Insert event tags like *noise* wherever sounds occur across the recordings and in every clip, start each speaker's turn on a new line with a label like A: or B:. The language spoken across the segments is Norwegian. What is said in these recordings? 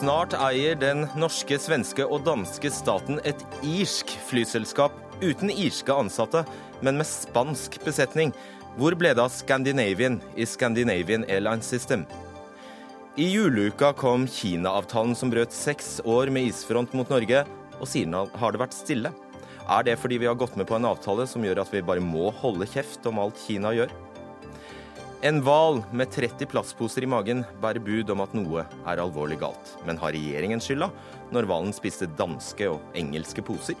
A: Snart eier den norske, svenske og danske staten et irsk flyselskap uten irske ansatte, men med spansk besetning. Hvor ble det av Scandinavian i Scandinavian Airline System? I juleuka kom Kina-avtalen som brøt seks år med isfront mot Norge, og siden har det vært stille. Er det fordi vi har gått med på en avtale som gjør at vi bare må holde kjeft om alt Kina gjør? En hval med 30 plastposer i magen bærer bud om at noe er alvorlig galt. Men har regjeringen skylda når hvalen spiste danske og engelske poser?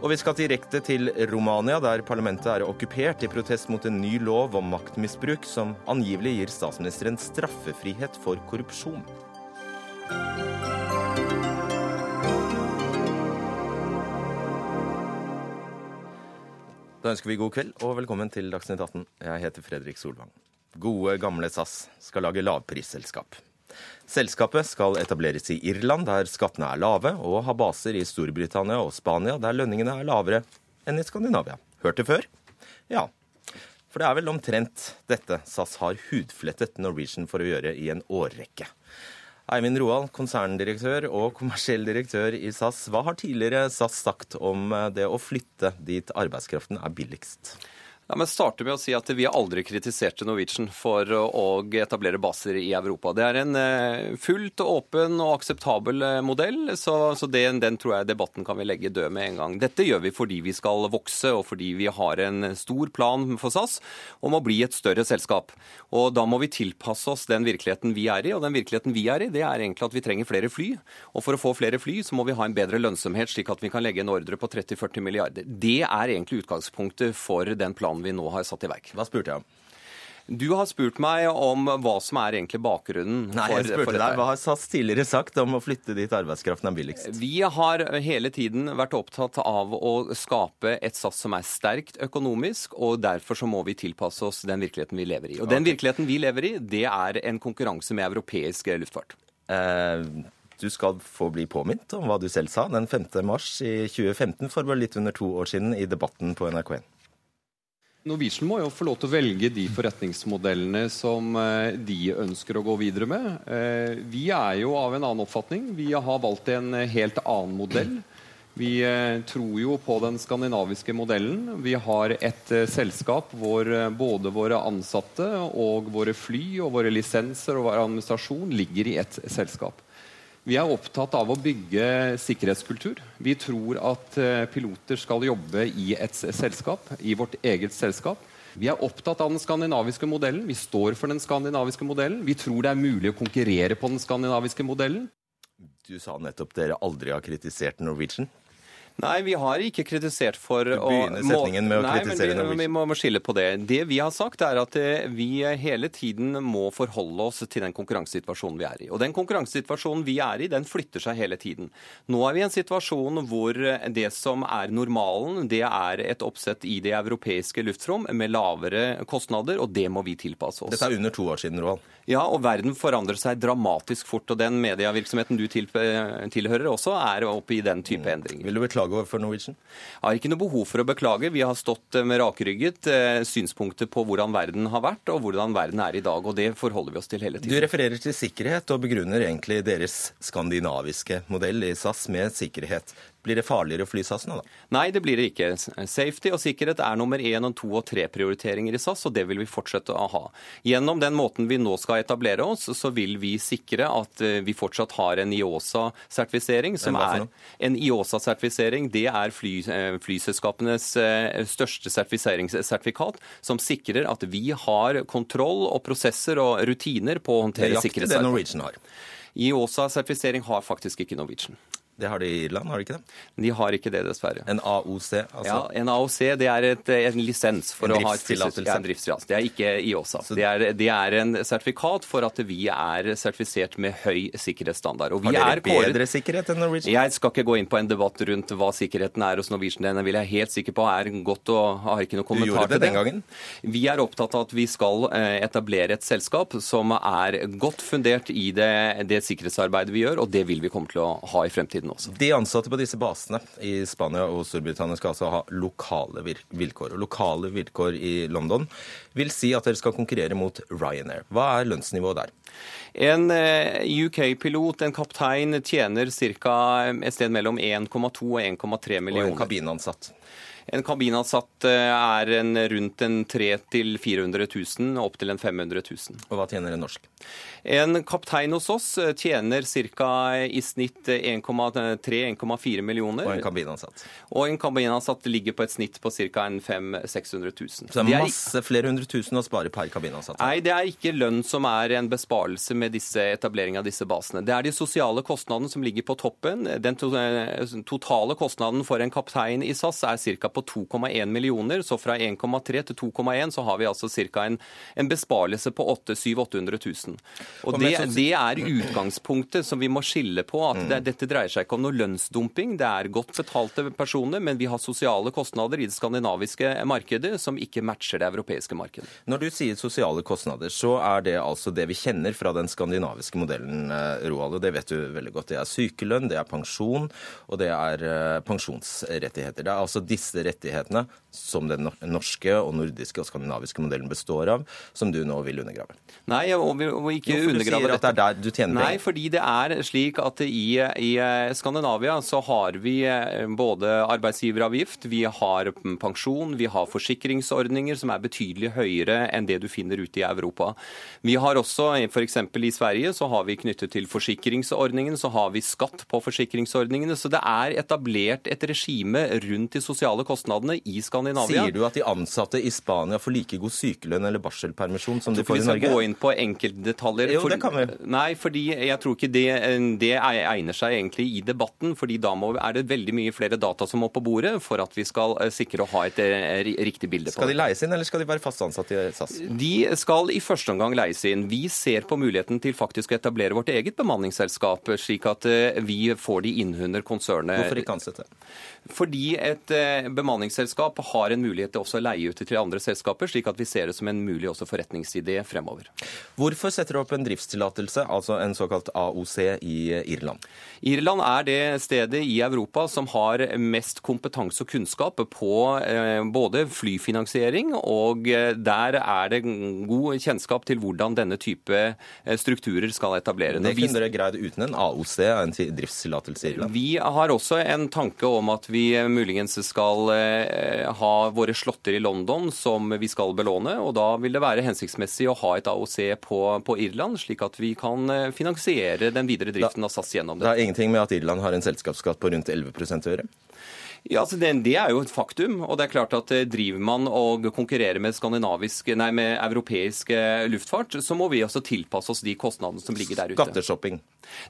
A: Og vi skal direkte til Romania, der parlamentet er okkupert i protest mot en ny lov om maktmisbruk som angivelig gir statsministeren straffefrihet for korrupsjon. Da ønsker vi god kveld og velkommen til Dagsnytt 18. Jeg heter Fredrik Solvang. Gode, gamle SAS skal lage lavprisselskap. Selskapet skal etableres i Irland, der skattene er lave, og ha baser i Storbritannia og Spania, der lønningene er lavere enn i Skandinavia. Hørt det før? Ja. For det er vel omtrent dette SAS har hudflettet Norwegian for å gjøre i en årrekke. Eivind Roald, konserndirektør og kommersiell direktør i SAS. Hva har tidligere SAS sagt om eh, det å flytte dit arbeidskraften er billigst?
B: Ja, meg starte med å si at Vi har aldri kritisert Norwegian for å etablere baser i Europa. Det er en eh, fullt åpen og akseptabel eh, modell, så, så den, den, tror jeg debatten kan vi legge død med en gang. Dette gjør vi fordi vi skal vokse, og fordi vi har en stor plan for SAS om å bli et større selskap. Og Da må vi tilpasse oss den virkeligheten vi er i, og den virkeligheten vi er i, det er egentlig at vi trenger flere fly. Og For å få flere fly så må vi ha en bedre lønnsomhet, slik at vi kan legge en ordre på 30-40 milliarder. Det er egentlig utgangspunktet for den planen planen vi nå har satt i verk.
A: Hva spurte jeg om?
B: Du har spurt meg om hva som er egentlig bakgrunnen.
A: Nei, jeg spurte deg, Hva har SAS tidligere sagt om å flytte dit arbeidskraften er billigst?
B: Vi har hele tiden vært opptatt av å skape et SAS som er sterkt økonomisk, og derfor så må vi tilpasse oss den virkeligheten vi lever i. Og den virkeligheten vi lever i, det er en konkurranse med europeisk luftfart. Eh,
A: du skal få bli påminnet om hva du selv sa den 5. mars i 2015, for bare litt under to år siden, i Debatten på NRK1.
C: Norwegian må jo få lov til å velge de forretningsmodellene som eh, de ønsker å gå videre med. Eh, vi er jo av en annen oppfatning. Vi har valgt en helt annen modell. Vi eh, tror jo på den skandinaviske modellen. Vi har et selskap hvor både våre ansatte og våre fly og våre lisenser og vår administrasjon ligger i ett selskap. Vi er opptatt av å bygge sikkerhetskultur. Vi tror at eh, piloter skal jobbe i et selskap, i vårt eget selskap. Vi er opptatt av den skandinaviske modellen. Vi står for den skandinaviske modellen. Vi tror det er mulig å konkurrere på den skandinaviske modellen.
A: Du sa nettopp dere aldri har kritisert Norwegian.
B: Nei, vi har ikke kritisert for
A: å Begynne setningen med å
B: nei,
A: kritisere
B: vi,
A: Norwegian.
B: Vi må skille på det. Det vi har sagt, er at eh, vi hele tiden må forholde oss til den konkurransesituasjonen vi er i. Og den konkurransesituasjonen vi er i, den flytter seg hele tiden. Nå er vi i en situasjon hvor det som er normalen, det er et oppsett i det europeiske luftrom med lavere kostnader, og det må vi tilpasse oss.
A: Dette er under to år siden, Roald.
B: Ja, og verden forandrer seg dramatisk fort. Og den medievirksomheten du tilhører også, er oppe i den type mm. endringer.
A: Vil du beklage overfor Norwegian?
B: Jeg har ikke noe behov for å beklage. Vi har stått med rakrygget eh, synspunkter på hvordan verden har vært, og hvordan verden er i dag. Og det forholder vi oss til hele tiden.
A: Du refererer til sikkerhet, og begrunner egentlig deres skandinaviske modell i SAS med sikkerhet. Blir det farligere å fly SAS nå, da?
B: Nei, det blir det ikke. Safety og sikkerhet er nummer én og to og tre prioriteringer i SAS, og det vil vi fortsette å ha. Gjennom den måten vi nå skal etablere oss, så vil vi sikre at eh, vi fortsatt har en IOSA-sertifisering. som er En IOSA-sertifisering det er fly, eh, flyselskapenes eh, største sertifiseringssertifikat, som sikrer at vi har kontroll og prosesser og rutiner på å håndtere sikkerhetsarbeid.
A: Det jakter det Norwegian har.
B: IOSA-sertifisering har faktisk ikke Norwegian.
A: Det har de i Irland, har de ikke det?
B: De har ikke det, dessverre.
A: En AOC, altså?
B: Ja, en AOC det er et, en lisens for en å ha et driftstillatelse. Ja, driftstillatelse. Det er ikke IOSA. Det er, det er, en sertifikat for at vi er sertifisert med høy sikkerhetsstandard.
A: har dere bedre kåret... sikkerhet enn Norwegian?
B: Jeg skal ikke gå inn på en debatt rundt hva sikkerheten er hos Norwegian. Den vil jeg helt sikker på er godt og har ikke noe kommentar
A: til det. Du gjorde det den gangen?
B: Vi er opptatt av at vi skal eh, etablere et selskap som er godt fundert i det, det sikkerhetsarbeidet vi gjør, og det vil vi komme til å ha i fremtiden fremtiden også.
A: De ansatte på disse basene i Spania og Storbritannia skal altså ha lokale vilkår. Og lokale vilkår i London vil si at dere skal konkurrere mot Ryanair. Hva er lønnsnivået der?
B: En eh, UK-pilot, en kaptein, tjener ca. et sted mellom 1,2 og 1,3 millioner.
A: Og en kabinansatt?
B: En kabinansatt eh, er en rundt en 300 400 000, opp til en 500 000.
A: Og hva tjener en norsk?
B: En kaptein hos oss eh, tjener ca. i snitt 1,3-1,4 millioner.
A: Og en kabinansatt?
B: Og en kabinansatt ligger på et snitt på ca. 500 000-600 000.
A: Så det er masse flere hundre tusen å spare per kabinansatt?
B: Nei, det er ikke lønn som er en besparelse med disse etablering av disse basene. Det er de sosiale kostnadene som ligger på toppen. Den eh, totale kostnaden for en kaptein i SAS er ca på 2,1 millioner. Så fra 1,3 til 2,1 så har vi altså ca. En, en besparelse på 800 000-800 000. Og det, det, er utgangspunktet som vi må skille på. at det, Dette dreier seg ikke om noe lønnsdumping. Det er godt betalte personer, men vi har sosiale kostnader i det skandinaviske markedet som ikke matcher det europeiske markedet.
A: Når du sier sosiale kostnader, så er det altså det vi kjenner fra den skandinaviske modellen, eh, Roald, og det vet du veldig godt. Det er sykelønn, det er pensjon, og det er eh, pensjonsrettigheter. Det er altså disse rettighetene som den norske og nordiske og skandinaviske modellen består av, som du nå vil undergrave?
B: Nei, og, og ikke
A: Hvorfor
B: undergrave
A: dette. det er der du tjener
B: penger? Nei, fordi det er slik at i, i, Skandinavia så har vi eh, både arbeidsgiveravgift, vi har pensjon, vi har forsikringsordninger som er betydelig høyere enn det du finner ute i Europa. Vi har også, f.eks. i Sverige, så har vi knyttet til forsikringsordningen, så har vi skatt på forsikringsordningene. Så det er etablert et regime rundt de sosiale kostnadene kostnadene i Skandinavia.
A: Sier du at de ansatte i Spania får like god sykelønn eller barselpermisjon som de får i Norge?
B: Vi skal gå inn på enkeltdetaljer.
A: Jo, det kan vi.
B: Nei, fordi jeg tror ikke det, det egner seg egentlig i debatten. fordi da må, er det veldig mye flere data som må på bordet for at vi skal eh, sikre å ha et eh, riktig bilde
A: på det. Skal de leies inn, eller skal de være fast ansatt i SAS?
B: De skal i første omgang leies inn. Vi ser på muligheten til faktisk å etablere vårt eget bemanningsselskap, slik at eh, vi får de inn under konsernet.
A: Hvorfor ikke ansette?
B: Fordi et bemanningsselskap bemanningsselskap har en mulighet til også å leie ut til andre selskaper, slik at vi ser det som en mulig også forretningsidé fremover.
A: Hvorfor setter du opp en driftstillatelse, altså en såkalt AOC, i Irland?
B: Irland er det stedet i Europa som har mest kompetanse og kunnskap på eh, både flyfinansiering, og eh, der er det god kjennskap til hvordan denne type eh, strukturer skal etablere.
A: Det kunne dere greid uten en AOC, en driftstillatelse i Irland?
B: Vi har også en tanke om at vi muligens skal Eh, ha våre slåtter i London som vi skal belåne. og Da vil det være hensiktsmessig å ha et AOC på, på Irland, slik at vi kan eh, finansiere den videre driften av SAS gjennom det.
A: Det er ingenting med at Irland har en selskapsskatt på rundt 11 å gjøre?
B: Ja, altså det, det, er jo et faktum. og det er klart at eh, Driver man og konkurrerer med, nei, med europeisk luftfart, så må vi også tilpasse oss de kostnadene som ligger der ute.
A: Skatteshopping?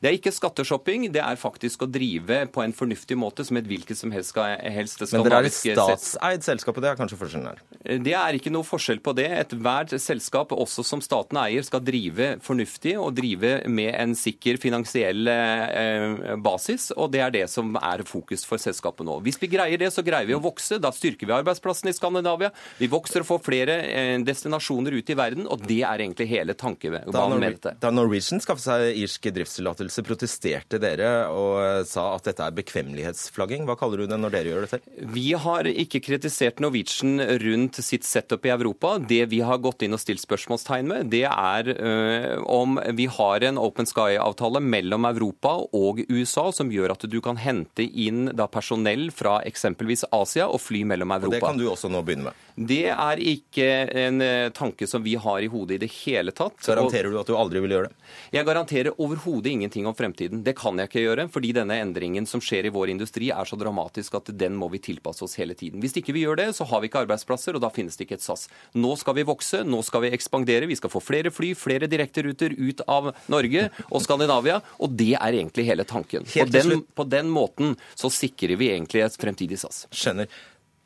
B: Det er ikke skatteshopping, det er faktisk å drive på en fornuftig måte som et hvilket som helst, helst
A: Men dere er et statseid selskap, og det er kanskje forskjellen her?
B: Det er ikke noe forskjell på det. Ethvert selskap, også som staten eier, skal drive fornuftig og drive med en sikker finansiell eh, basis, og det er det som er fokus for selskapet nå. Hvis vi greier det, så greier vi å vokse. Da styrker vi arbeidsplassene i Skandinavia. Vi vokser og får flere eh, destinasjoner ut i verden, og det er egentlig hele tankebanen med dette.
A: Da Norwegian skaffet seg irsk driftstillatelse, protesterte dere og sa at dette er bekvemmelighetsflagging. Hva kaller du det når dere gjør det selv?
B: Vi har ikke kritisert Norwegian rundt sitt setup i Europa. Det vi har gått inn og stilt spørsmålstegn med, det er øh, om vi har en Open Sky-avtale mellom Europa og USA som gjør at du kan hente inn da, personell fra eksempelvis Asia og fly mellom Europa. Og
A: Det kan du også nå begynne med?
B: Det er ikke en øh, tanke som vi har i hodet i det hele tatt.
A: Garanterer du at du aldri vil gjøre det?
B: Jeg garanterer overhodet ingenting om fremtiden. Det kan jeg ikke gjøre, fordi denne endringen som skjer i vår industri er så dramatisk at den må vi tilpasse oss hele tiden. Hvis ikke vi gjør det, så har vi ikke arbeidsplasser, og da finnes det ikke et SAS. Nå skal vi vokse, nå skal vi ekspandere, vi skal få flere fly, flere direkteruter ut av Norge og Skandinavia, og det er egentlig hele tanken. På den, på den måten så sikrer vi egentlig et fremtidig SAS.
A: Skjønner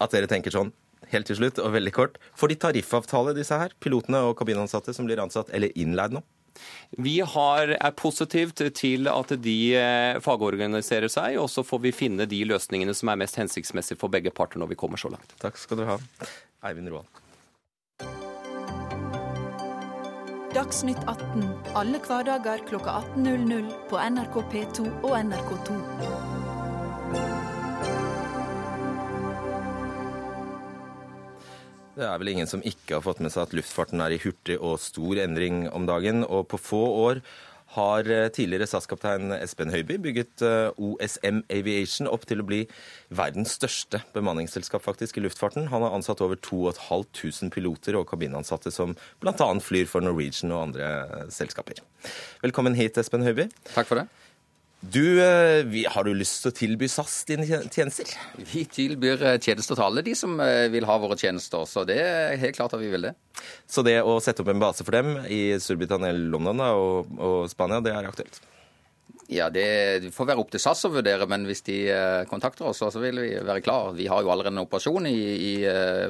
A: at dere tenker sånn helt til slutt, og veldig kort. Får de tariffavtale, disse her, pilotene og kabinansatte som blir ansatt eller innleid nå?
B: Vi har, er positivt til at de eh, fagorganiserer seg, og så får vi finne de løsningene som er mest hensiktsmessige for begge parter når vi kommer så langt.
A: Takk skal du ha. Eivind Roald.
D: Dagsnytt 18 alle hverdager kl 18.00 på NRK P2 og NRK2.
A: Det er vel ingen som ikke har fått med seg at luftfarten er i hurtig og stor endring om dagen. Og på få år har eh, tidligere SAS-kaptein Espen Høiby bygget eh, OSM Aviation opp til å bli verdens største bemanningsselskap faktisk i luftfarten. Han har ansatt over 2500 piloter og kabinansatte som bl.a. flyr for Norwegian og andre eh, selskaper. Velkommen hit, Espen Høiby.
E: Takk for det.
A: Du, eh, Har du lyst til å tilby SAS dine tjenester?
E: Vi tilbyr eh, tjenester til alle de som eh, vil ha våre tjenester, så det er helt klart at vi vil det.
A: Så det å sette opp en base for dem i Storbritannia, London og, og, Spania, det er aktuelt?
E: Ja, det får være opp til SAS å vurdere, men hvis de kontakter oss, så vil vi være klar. Vi har jo allerede en operasjon i, i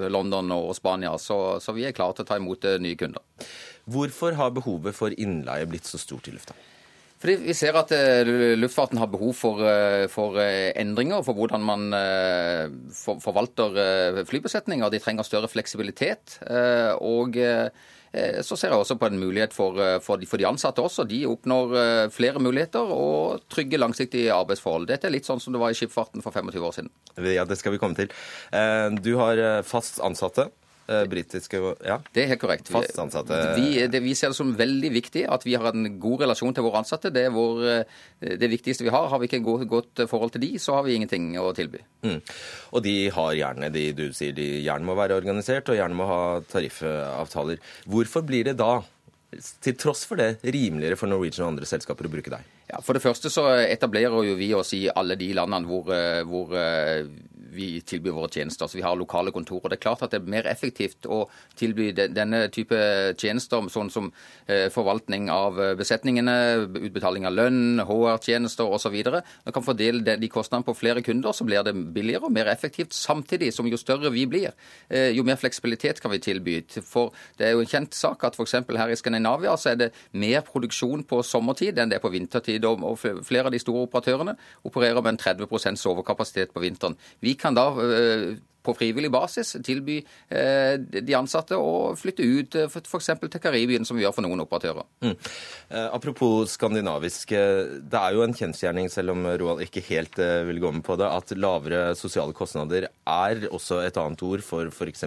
E: London og Spania, så, så vi er klare til å ta imot nye kunder.
A: Hvorfor har behovet for innleie blitt så stort i lufta?
E: Fordi Vi ser at uh, luftfarten har behov for, uh, for uh, endringer, for hvordan man for, forvalter flybesetninger. De trenger større fleksibilitet. og så ser jeg også på en mulighet for, for, de, for, de, ansatte også. De oppnår flere muligheter og trygge, langsiktige arbeidsforhold. Dette er litt sånn som det var i skipsfarten for 25 år siden.
A: Ja, Det skal vi komme til. Du har fast ansatte Eh, britiske ja.
E: Det er helt korrekt.
A: Fast ansatte.
E: Vi, det, vi, ser det som veldig viktig at vi har en god relasjon til våre ansatte. Det er vår, eh, det viktigste vi har. Har vi ikke et godt forhold til de, så har vi ingenting å tilby. Mm.
A: Og de har gjerne, de, du sier de gjerne må være organisert og gjerne må ha tariffavtaler. Hvorfor blir det da til tross for det rimeligere for Norwegian og andre selskaper å bruke deg?
E: Ja, For det første så etablerer jo vi oss i alle de landene hvor, hvor vi tilbyr våre tjenester. Så vi har lokale kontorer. Det er klart at det er mer effektivt å tilby denne type tjenester, sånn som eh, forvaltning av eh, besetningene, utbetaling av lønn, HR-tjenester osv. Man kan fordele de kostnadene på flere kunder, så blir det billigere og mer effektivt. Samtidig som jo større vi blir, eh, jo mer fleksibilitet kan vi tilby. For det er jo en kjent sak at f.eks. her i Skandinavia så er det mer produksjon på sommertid enn det er på vintertid. Og flere av de store operatørene opererer med en 30% overkapasitet på vinteren. Vi kan da eh, på frivillig basis tilby eh, de ansatte å flytte ut eh, f.eks. til Karibien, som vi gjør for noen operatører. Mm.
A: Eh, apropos skandinavisk. Det er jo en kjensgjerning, selv om Roald ikke helt eh, vil gå med på det, at lavere sosiale kostnader er også et annet ord for f.eks.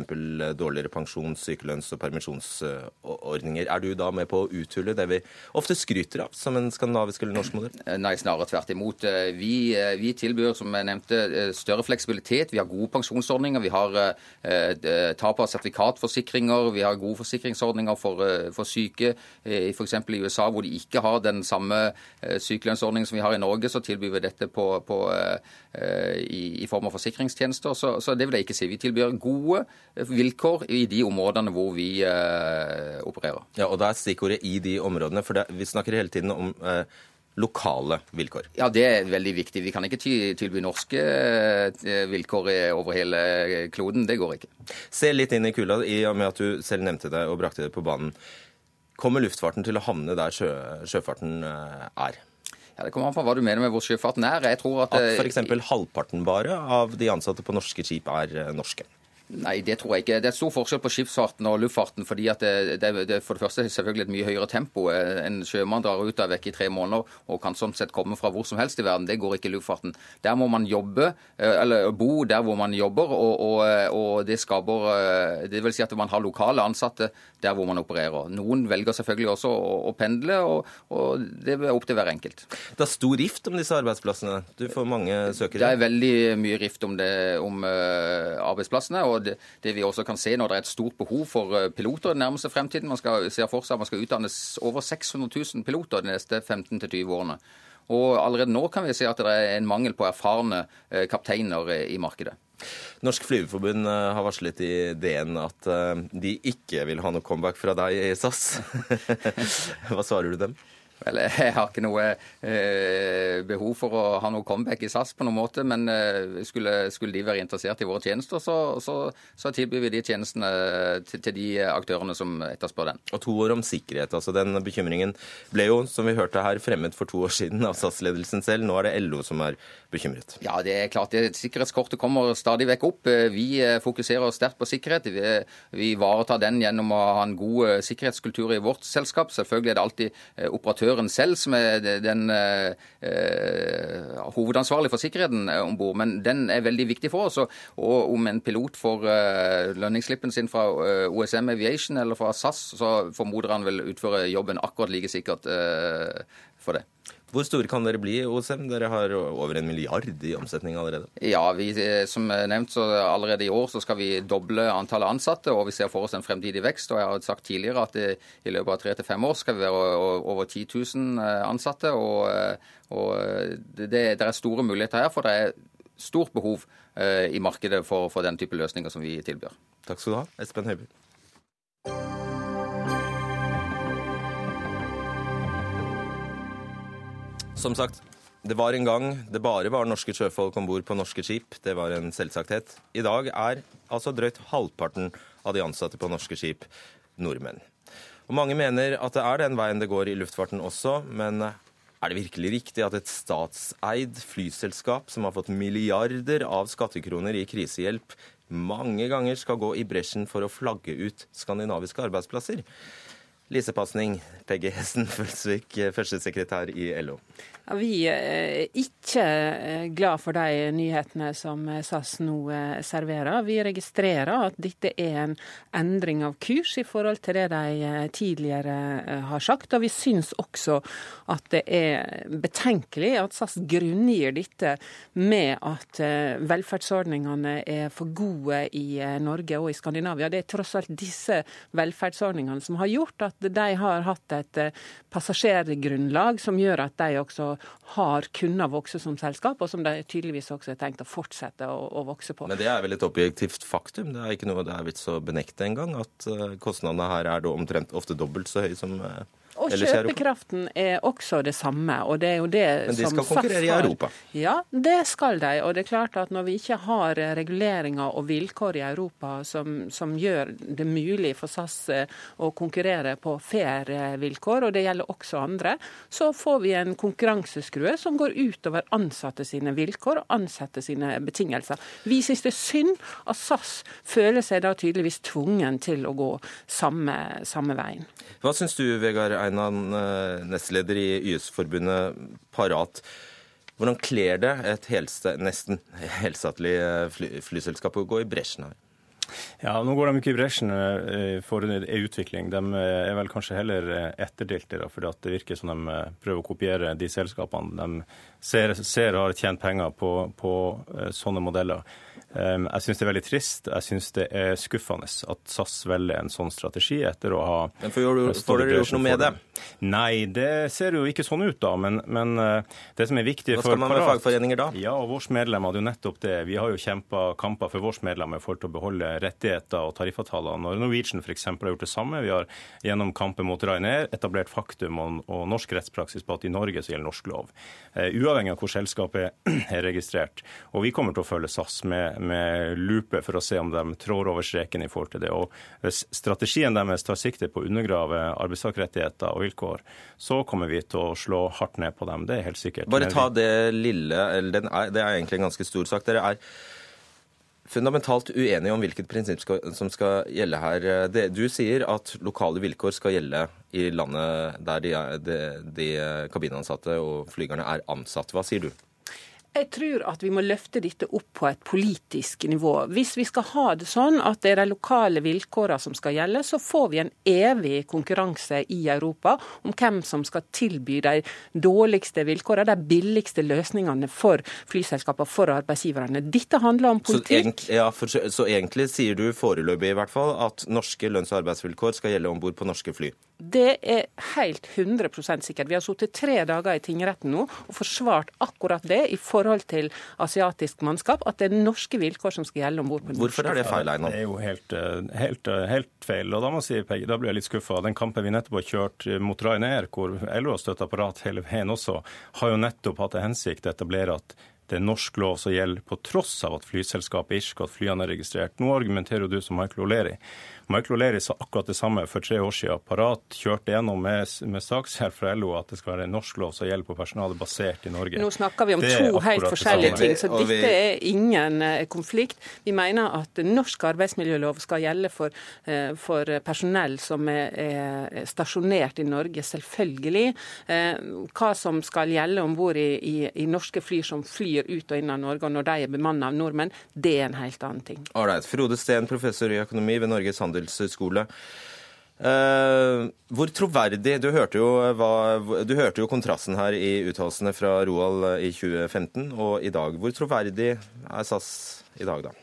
A: dårligere pensjons-, sykelønns- og permisjonsordninger. Er du da med på å uthule det vi ofte skryter av som en skandinavisk eller norsk modell?
E: Nei, snarere tvert imot. Vi, vi tilbyr, som jeg nevnte, større fleksibilitet. Vi har gode pensjonsordninger forsikringsordninger. Vi har eh, eh tap av sertifikatforsikringer, vi har gode forsikringsordninger for, eh, for syke. Eh, F.eks. i USA, hvor de ikke har den samme sykelønnsordningen som vi har i Norge, så tilbyr vi dette på, på, i, i, form av forsikringstjenester. Så, så, det vil jeg ikke si. Vi tilbyr gode vilkår i de områdene hvor vi eh, opererer.
A: Ja, og da er stikkordet 'i de områdene', for det, vi snakker hele tiden om eh, lokale vilkår?
E: Ja, det er veldig viktig. Vi kan ikke tilby norske eh, vilkår over hele kloden. Det går ikke.
A: Se litt inn i kula, i og med at du selv nevnte det og brakte det på banen. Kommer luftfarten til å havne der sjø, sjøfarten eh, er?
E: Ja, Det kommer an på hva du mener med hvor sjøfarten er. Jeg tror At,
A: at eh, f.eks. halvparten bare av de ansatte på norske skip er norske?
E: Nei, det tror jeg ikke. Det er stor forskjell på skipsfarten og luftfarten. fordi at det, det, det for det første er selvfølgelig et mye høyere tempo. En sjømann drar ut av vekk i tre måneder og kan sånn sett komme fra hvor som helst i verden. Det går ikke i luftfarten. Der må man jobbe, eh, eller bo der hvor man jobber, og, og, og det skaper eh, Det vil si at man har lokale ansatte der hvor man opererer. Noen velger selvfølgelig også å, å pendle, og, og, det er opp til hver enkelt.
A: Det er stor rift om disse arbeidsplassene? Du får mange søkere?
E: Det er veldig mye rift om, det, om arbeidsplassene. og det, det, vi også kan se når det er et stort behov for eh, piloter i den nærmeste fremtiden. Man skal ser for seg at man skal utdannes over 600 000 piloter de neste 15-20 årene. Og allerede nå kan vi se at det er en mangel på erfarne eh, kapteiner eh, i markedet.
A: Norsk Flygerforbund har varslet i DN at de ikke vil ha noe comeback fra deg i SAS. *laughs* Hva svarer du dem?
E: Vel, *laughs* jeg har ikke noe eh, behov for å ha noe comeback i SAS på noen måte, men eh, skulle, skulle, de være interessert i våre tjenester, så, så, så tilbyr vi de tjenestene til, til, de aktørene som etterspør den.
A: Og to år om sikkerhet. altså Den bekymringen ble jo, som vi hørte her, fremmet for to år siden av SAS-ledelsen selv. Nå er det LO som er bekymret.
E: Ja, det er klart. Det, sikkerhetskortet kommer stadig vekk opp. Eh, vi eh, fokuserer sterkt på sikkerhet. Vi, vi ivaretar den gjennom å ha en god eh, sikkerhetskultur i vårt selskap. Selvfølgelig er det alltid operatør sjåføren selv som er den eh, hovedansvarlige for sikkerheten om bord, men den er veldig viktig for oss. Og om en pilot får eh, lønningsslippen sin fra eh, OSM Aviation eller fra SAS, så formoder han vel utføre jobben akkurat like sikkert eh, for det.
A: Hvor store kan dere bli, OSM? Dere har over en milliard i omsetning allerede.
E: Ja, vi, som nevnt så allerede i år så skal vi doble antallet ansatte, og vi ser for oss en fremtidig vekst. og Jeg har sagt tidligere at det, i løpet av tre til fem år skal vi være over 10 000 ansatte. og, og det, det, er store muligheter her, for det er stort behov i markedet for, for den type løsninger som vi tilbyr.
A: Takk skal du ha, Espen Høiby. Som sagt, det var en gang det bare var norske sjøfolk om bord på norske skip. Det var en selvsagthet. I dag er altså drøyt halvparten av de ansatte på norske skip nordmenn. Og Mange mener at det er den veien det går i luftfarten også, men er det virkelig riktig at et statseid flyselskap som har fått milliarder av skattekroner i krisehjelp, mange ganger skal gå i bresjen for å flagge ut skandinaviske arbeidsplasser? Lisepasning, Peggy Hessen Følsvik, førstesekretær i LO.
F: Ja, vi er ikke eh, glad for de nyhetene som SAS nå eh, serverer. Vi registrerer at dette er en endring av kurs i forhold til det de eh, tidligere har sagt. Og vi syns også at det er betenkelig at SAS grunngir dette med at velferdsordningene er for gode i Norge og i Skandinavia. Det er tross alt disse velferdsordningene som har gjort at de har hatt et passasjergrunnlag som gjør at de også har kunnet vokse som selskap, og som de tydeligvis også har tenkt å fortsette å, å, vokse på.
A: Men det er vel et objektivt faktum? Det er ikke noe det er vits å benekte engang? At eh, kostnadene her er omtrent ofte dobbelt så høye som uh
F: og kjøpekraften er også det samme. og det er jo det
A: Men de skal konkurrere i Europa?
F: Ja, det skal de. Og det er klart at når vi ikke har reguleringer og vilkår i Europa som, som gjør det mulig for SAS eh, å konkurrere på fair eh, vilkår, og det gjelder også andre, så får vi en konkurranseskrue som går utover ansatte sine vilkår og ansatte sine betingelser. Vi syns det er synd at SAS føler seg da tydeligvis tvungen til å gå samme, samme veien.
A: Hva syns du, Vegard Einan, eh, nestleder i YS-forbundet Parat. Hvordan kler det et helse, nesten helstatlig eh, fly, flyselskap å gå i bresjen her?
G: Ja, Nå går de ikke i bresjen eh, for en utvikling. De er vel kanskje heller etterdiltere, fordi det virker som de prøver å kopiere de selskapene de ser, ser har tjent penger på, på sånne modeller. Jeg syns det er veldig trist. Jeg syns det er skuffende at SAS velger en sånn strategi etter å ha
A: Men Får dere gjort noe med det?
G: Nei, det ser jo ikke sånn ut, da. Men, men eh, det som er viktig
A: for Hva skal man med fagforeninger da?
G: Ja, og våre medlemmer, det er jo nettopp det. Vi har jo kjempa kamper for våre medlemmer for å beholde rettigheter og tariffavtaler. Når Norwegian f.eks. har gjort det samme, vi har gjennom kampen mot Ryanair etablert faktum og, og, norsk rettspraksis på at i Norge så gjelder norsk lov. Uh, uavhengig av hvor selskapet *clears throat* er registrert. Og vi kommer til å følge SAS med med lupe for å se om de trår over streken i forhold til det. Og Hvis strategien deres tar sikte på å undergrave arbeidstakerrettigheter og vilkår, så kommer vi til å slå hardt ned på dem. Det er helt sikkert.
A: Bare ta det lille, eller det er egentlig en ganske stor sak. Dere er fundamentalt uenige om hvilket prinsipp som skal gjelde her. Du sier at lokale vilkår skal gjelde i landet der de, de, de kabinansatte og flygerne er ansatt. Hva sier du?
F: Jeg tror at vi må løfte dette opp på et politisk nivå. Hvis vi skal ha det sånn at det er de lokale vilkårene som skal gjelde, så får vi en evig konkurranse i Europa om hvem som skal tilby de dårligste vilkårene, de billigste løsningene for flyselskapene, for arbeidsgiverne. Dette handler om politikk.
A: Så ja, for, så egentlig sier du foreløpig i hvert fall at norske lønns- og arbeidsvilkår skal gjelde om bord på norske fly?
F: Det er helt 100% sikkert. Vi har sittet tre dager i tingretten nå og forsvart akkurat det i forhold til asiatisk mannskap, at det er norske vilkår som skal gjelde om bord på
A: Hvorfor er det feil, Einar?
G: Det er jo helt, eh, helt, eh, helt, feil. Og da må jeg si, Peggy, da blir jeg litt skuffa. Den kampen vi nettopp har kjørt mot Ryanair, hvor LO har støtta apparat hele veien også, har jo nettopp hatt til hensikt å etablere at det er norsk lov som gjelder, på tross av at flyselskapet er irsk og at flyene er registrert. Nå argumenterer du som Michael O'Leary. Michael O'Leary sa akkurat det samme for tre år siden. Parat kjørte gjennom med, med sakshjelp fra LO at det skal være en norsk lov som gjelder på personale basert i Norge.
F: Nå snakker vi om to helt forskjellige ting, så dette er ingen eh, konflikt. Vi mener at norsk arbeidsmiljølov skal gjelde for, eh, for personell som er, er, stasjonert i Norge, selvfølgelig. Eh, hva som skal gjelde om bord i, i, i, norske fly som flyr ut og inn av Norge, og når de er bemannet av nordmenn, det er en helt annen ting.
A: Alright. Frode Steen, professor i økonomi ved Norges handelshøyskole handelshøyskole. Uh, hvor troverdig du hørte, jo, hva, du hørte jo kontrasten her i uttalelsene fra Roald i 2015 og i dag. Hvor troverdig er SAS i dag, da?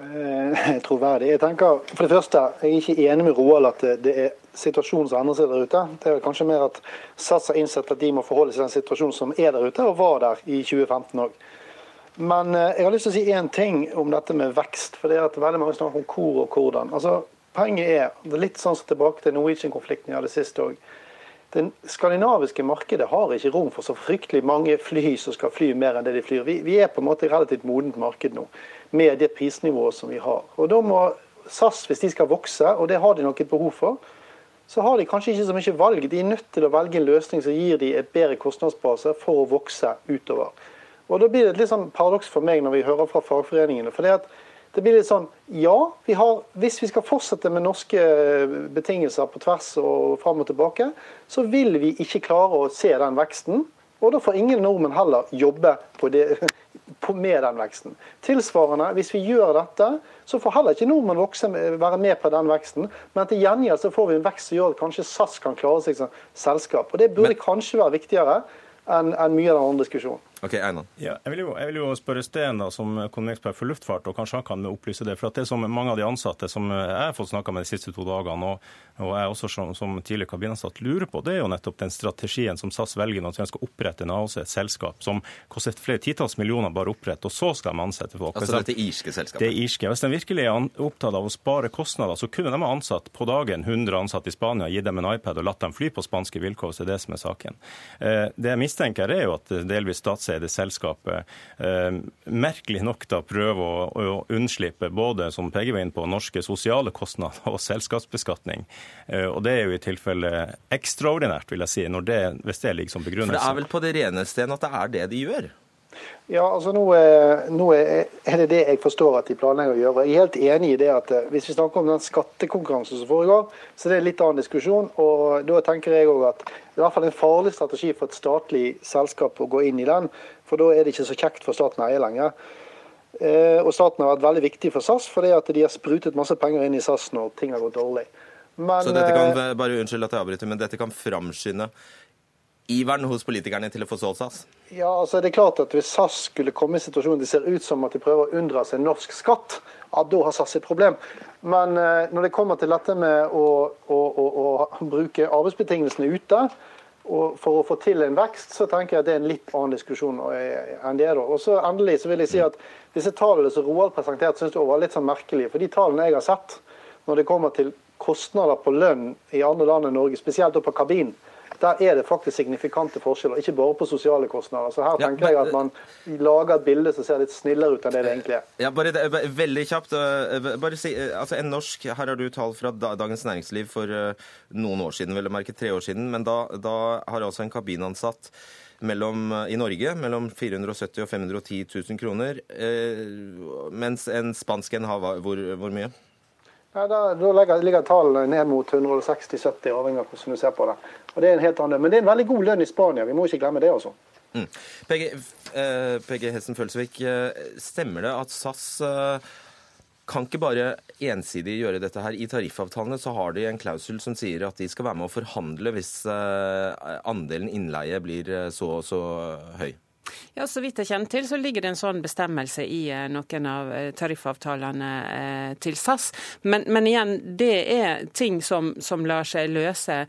H: Uh, *laughs* troverdig? Jeg tenker, For det første, jeg er ikke enig med Roald at det er situasjonen som endrer seg der ute. Det er kanskje mer at SAS har innsett at de må forholde seg til den situasjonen som er der ute, og var der i 2015 òg. Men eh, jeg har lyst til å si én ting om dette med vekst. For det er at veldig mange snakker om hvor og hvordan. Altså, Poenget er, det er litt sånn tilbake til Norwegian-konflikten vi hadde sist òg. Det skandinaviske markedet har ikke rom for så fryktelig mange fly som skal fly mer enn det de flyr. Vi, vi er på en måte et relativt modent marked nå, med det prisnivået som vi har. Og da må SAS, hvis de skal vokse, og det har de nok et behov for, så har de kanskje ikke så mye valg. De er nødt til å velge en løsning som gir de et bedre kostnadsbase for å vokse utover. Og Da blir det et litt sånn paradoks for meg når vi hører fra fagforeningene. for det at det blir litt sånn Ja, vi har, hvis vi skal fortsette med norske betingelser på tvers og fram og tilbake, så vil vi ikke klare å se den veksten. Og da får ingen nordmenn heller jobbe på det, *laughs* på med den veksten. Tilsvarende, hvis vi gjør dette, så får heller ikke nordmenn vokse, være med på den veksten. Men til gjengjeld så får vi en vekst som gjør at kanskje SAS kan klare seg som selskap. Og det burde men, kanskje være viktigere enn, enn mye av den andre diskusjonen.
A: Ok, Einan.
G: Ja, jeg, vil jo, jeg vil jo spørre Sten, da, som økonomiekspert for luftfart, og kanskje han kan opplyse det. For at det som mange av de ansatte som jeg har fått snakka med de siste to dagene, og, og jeg også som, som tidligere kabinansatt lurer på, det er jo nettopp den strategien som SAS velger når de skal opprette en AOC, et selskap som koster flere titalls millioner bare å opprette, og så skal de ansette folk.
A: Altså dette irske selskapet?
G: Det er irske. Hvis de virkelig er opptatt av å spare kostnader, så kunne de ha ansatt på dagen 100 ansatte i Spania, gitt dem en iPad og latt dem fly på spanske vilkår, hvis det er det som er saken. Eh, det jeg mistenker, er jo at delvis statseide selskapet eh, merkelig nok da prøver å, unnslippe både, som Pegge var inn på, norske sosiale kostnader og selskapsbeskatning. Eh, og det er jo i tilfelle ekstraordinært, vil jeg si, det, hvis det ligger som begrunnelse.
A: For det er vel på det rene sted at det er det de gjør?
H: Ja, altså nå er, nå er, det det jeg forstår at de planlegger å gjøre. Jeg er helt enig i det at eh, Hvis vi snakker om den skattekonkurransen som foregår, så det er en litt annen diskusjon. og Da tenker jeg også at det er i hvert fall en farlig strategi for et statlig selskap å gå inn i den. For da er det ikke så kjekt for staten å eie lenger. Eh, og staten har vært veldig viktig for SAS, fordi at de har sprutet masse penger inn i SAS når ting har gått dårlig.
A: Men, så dette kan, eh, bare unnskyld at jeg avbryter, men dette kan framskynde iveren hos politikerne til å få solgt SAS?
H: Ja, altså det er klart at Hvis SAS skulle komme i situasjonen det ser ut som at de prøver å unndra seg norsk skatt, ja, da har SAS et problem. Men eh, når det kommer til dette med å, å, å, å bruke arbeidsbetingelsene ute, og for å få til en vekst, så tenker jeg at det er en litt annen diskusjon enn det. da. Og så Endelig så vil jeg si at disse tallene som Roald presenterte, synes jeg var litt sånn merkelige. For de tallene jeg har sett når det kommer til kostnader på lønn i andre land enn Norge, spesielt på kabin, der er det faktisk signifikante forskjeller, ikke bare på sosiale kostnader. Så her tenker men, jeg at man lager et bilde som ser litt snillere ut enn det det egentlig er.
A: Ja, bare, Veldig kjapt. Eh, bare si, eh, altså en norsk, Her har du tall fra Dagens Næringsliv for eh, noen år siden, vel å merke tre år siden. Men da, da har altså en kabinansatt mellom, i Norge mellom 470 og 510 000 kroner, eh, mens en spansk en har hvor, hvor mye?
H: Ja, da, da ligger, tallene ned mot 160-70, avhengig av hvordan du ser på det. Og det er en helt annen. Men det er en veldig god lønn i Spania, vi må ikke glemme det også.
A: Mm. PG, eh, PG Hessen Følsvik, eh, stemmer det at SAS eh, kan ikke bare ensidig gjøre dette her. I tariffavtalene så har de en klausul som sier at de skal være med å forhandle hvis eh, andelen innleie blir så og så høy.
F: Ja, Så vidt jeg kjenner til, så ligger det en sånn bestemmelse i eh, noen av eh, tariffavtalene eh, til SAS. Men, men igjen, det er ting som, som lar seg løse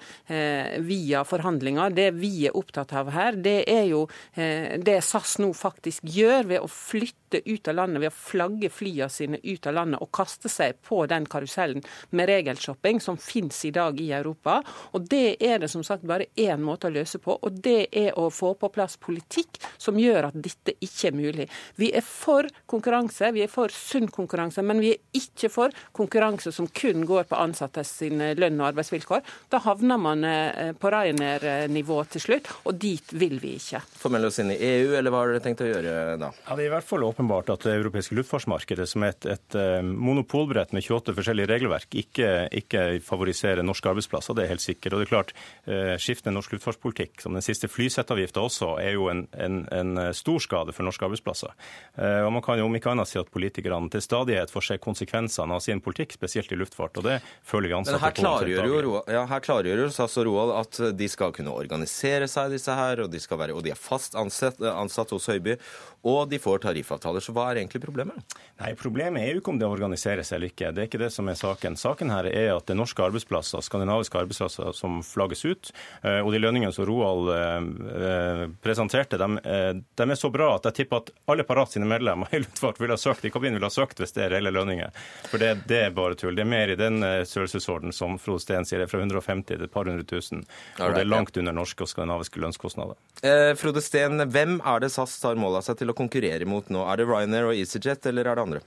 F: via forhandlinger. Det vi er opptatt av her, det er jo det SAS nå faktisk gjør ved å flytte flytte ut av landet ved å flagge flyene sine ut av landet og kaste seg på den karusellen med regelshopping som finnes i dag i Europa. Og Det er det som sagt bare én måte å løse på, og det er å få på plass politikk som gjør at dette ikke er mulig. Vi er for konkurranse, vi er for sunn konkurranse, men vi er ikke for konkurranse som kun går på ansattes lønn og arbeidsvilkår. Da havner man eh, på Ryanair-nivå til slutt, og dit vil vi ikke.
A: Melde oss inn i EU, eller hva har dere tenkt å gjøre da?
G: Ja, Det er i hvert fall åpenbart at det europeiske luftfartsmarkedet, som er et, et eh, monopolbrett med 28 forskjellige regelverk, ikke, ikke, favoriserer norske arbeidsplasser. Det er helt sikkert. Og det er klart, eh, Skiftende norsk luftfartspolitikk, som den siste flysettavgifta også, er jo en, en, en, stor skade for norske arbeidsplasser. Og Man kan jo om ikke annet si at politikerne til stadighet får se konsekvensene av sin politikk, spesielt i luftfart. og det føler vi ansatte
A: her klargjør jo, ja, her klargjør jo altså Roald at de skal kunne organisere seg, disse her, og de, skal være, og de er fast ansatt, ansatt hos Høiby, og de får tariffavtaler. Så hva er egentlig problemet?
G: Nei, Problemet er jo ikke om det organiseres eller ikke. Det er ikke det som er saken. Saken her er at det er norske arbeidsplasser, skandinaviske arbeidsplasser som flagges ut. Eh, og de lønningene som Roald eh, presenterte, de, eh, de, er så bra at jeg tipper at alle Parat sine medlemmer i luftfart ville ha søkt i kabinen ville ha søkt hvis det er reelle lønninger. For det, det, er bare tull. Det er mer i den størrelsesorden som Frode Steen sier, det er fra 150 til et par hundre tusen. Og det er langt under norske og skandinaviske lønnskostnader.
A: Eh, Frode Steen, hvem er det SAS tar mål av seg til å konkurrere mot nå? Er det Ryanair og EasyJet, eller er det andre?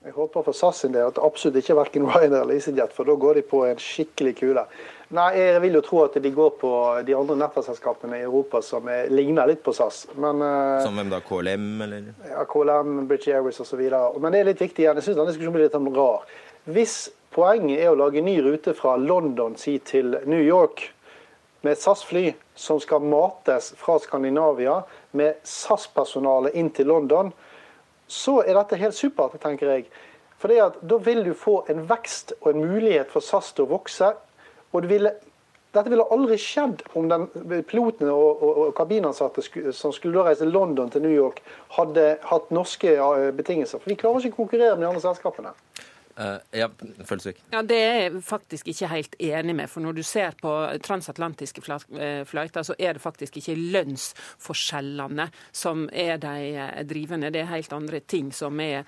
H: Jeg håper for SAS sin del at det absolutt ikke er verken Ryanair eller EasyJet, for da går de på en skikkelig kule. Nei, jeg vil jo tro at de går på de andre nettverksselskapene i Europa som er, ligner litt på SAS. Men,
A: uh, som hvem da? KLM, eller?
H: Ja, KLM, British Airways osv. Men det er litt viktig igjen. Jeg syns denne diskusjonen blir litt sånn rar. Hvis poenget er å lage ny rute fra London si, til New York med et SAS-fly som skal mates fra Skandinavia med SAS-personale inn til London, så er dette helt supert, tenker jeg. For Da vil du få en vekst og en mulighet for SAS til å vokse. og ville, Dette ville aldri skjedd om den, pilotene og, og, og kabinansatte som skulle da reise London til New York, hadde hatt norske betingelser. For vi klarer ikke å konkurrere med de andre selskapene.
A: Uh, ja, Følsvik.
F: Ja, Det er jeg faktisk ikke helt enig med. For når du ser på transatlantiske eh, fløyter, så er det faktisk ikke lønnsforskjellene som er de eh, drivende. Det er helt andre ting som er,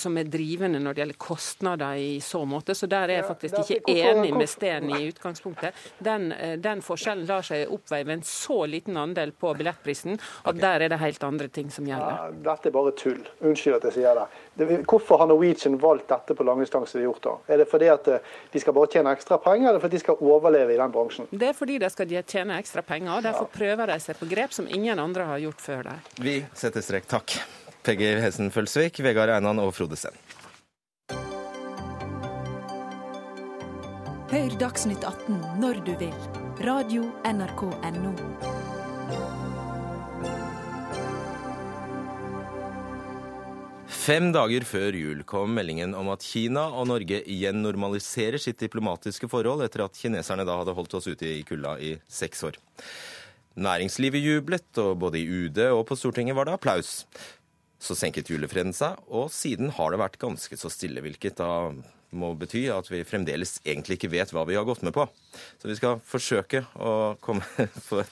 F: som er drivende når det gjelder kostnader i så måte. Så der er jeg faktisk ikke enig med Steen i utgangspunktet. Den, den forskjellen lar seg oppveie med en så liten andel på billettprisen at okay. der er det helt andre ting som gjelder.
H: Ja, dette er bare tull. Unnskyld at jeg sier det. Hvorfor har Norwegian valgt dette på langdistanse? De gjort da? Er det fordi at eh, de skal bare tjene ekstra penger, eller fordi de skal overleve i den bransjen?
F: Det er fordi de skal tjene ekstra penger, og derfor prøver de seg på grep som ingen andre har gjort før dem.
A: Vi setter strek. Takk. Peggy Hessen Følsvik, Vegard Einan og Frode Sen.
D: Hør Dagsnytt 18 når du vil. Radio NRK Radio.nrk.no.
A: Fem dager før jul kom meldingen om at Kina og Norge igjen normaliserer sitt diplomatiske forhold etter at kineserne da hadde holdt oss ute i kulda i seks år. Næringslivet jublet, og både i UD og på Stortinget var det applaus. Så senket julefreden seg, og siden har det vært ganske så stille, hvilket da må bety at vi fremdeles egentlig ikke vet hva vi har gått med på. Så vi skal forsøke å komme, *laughs*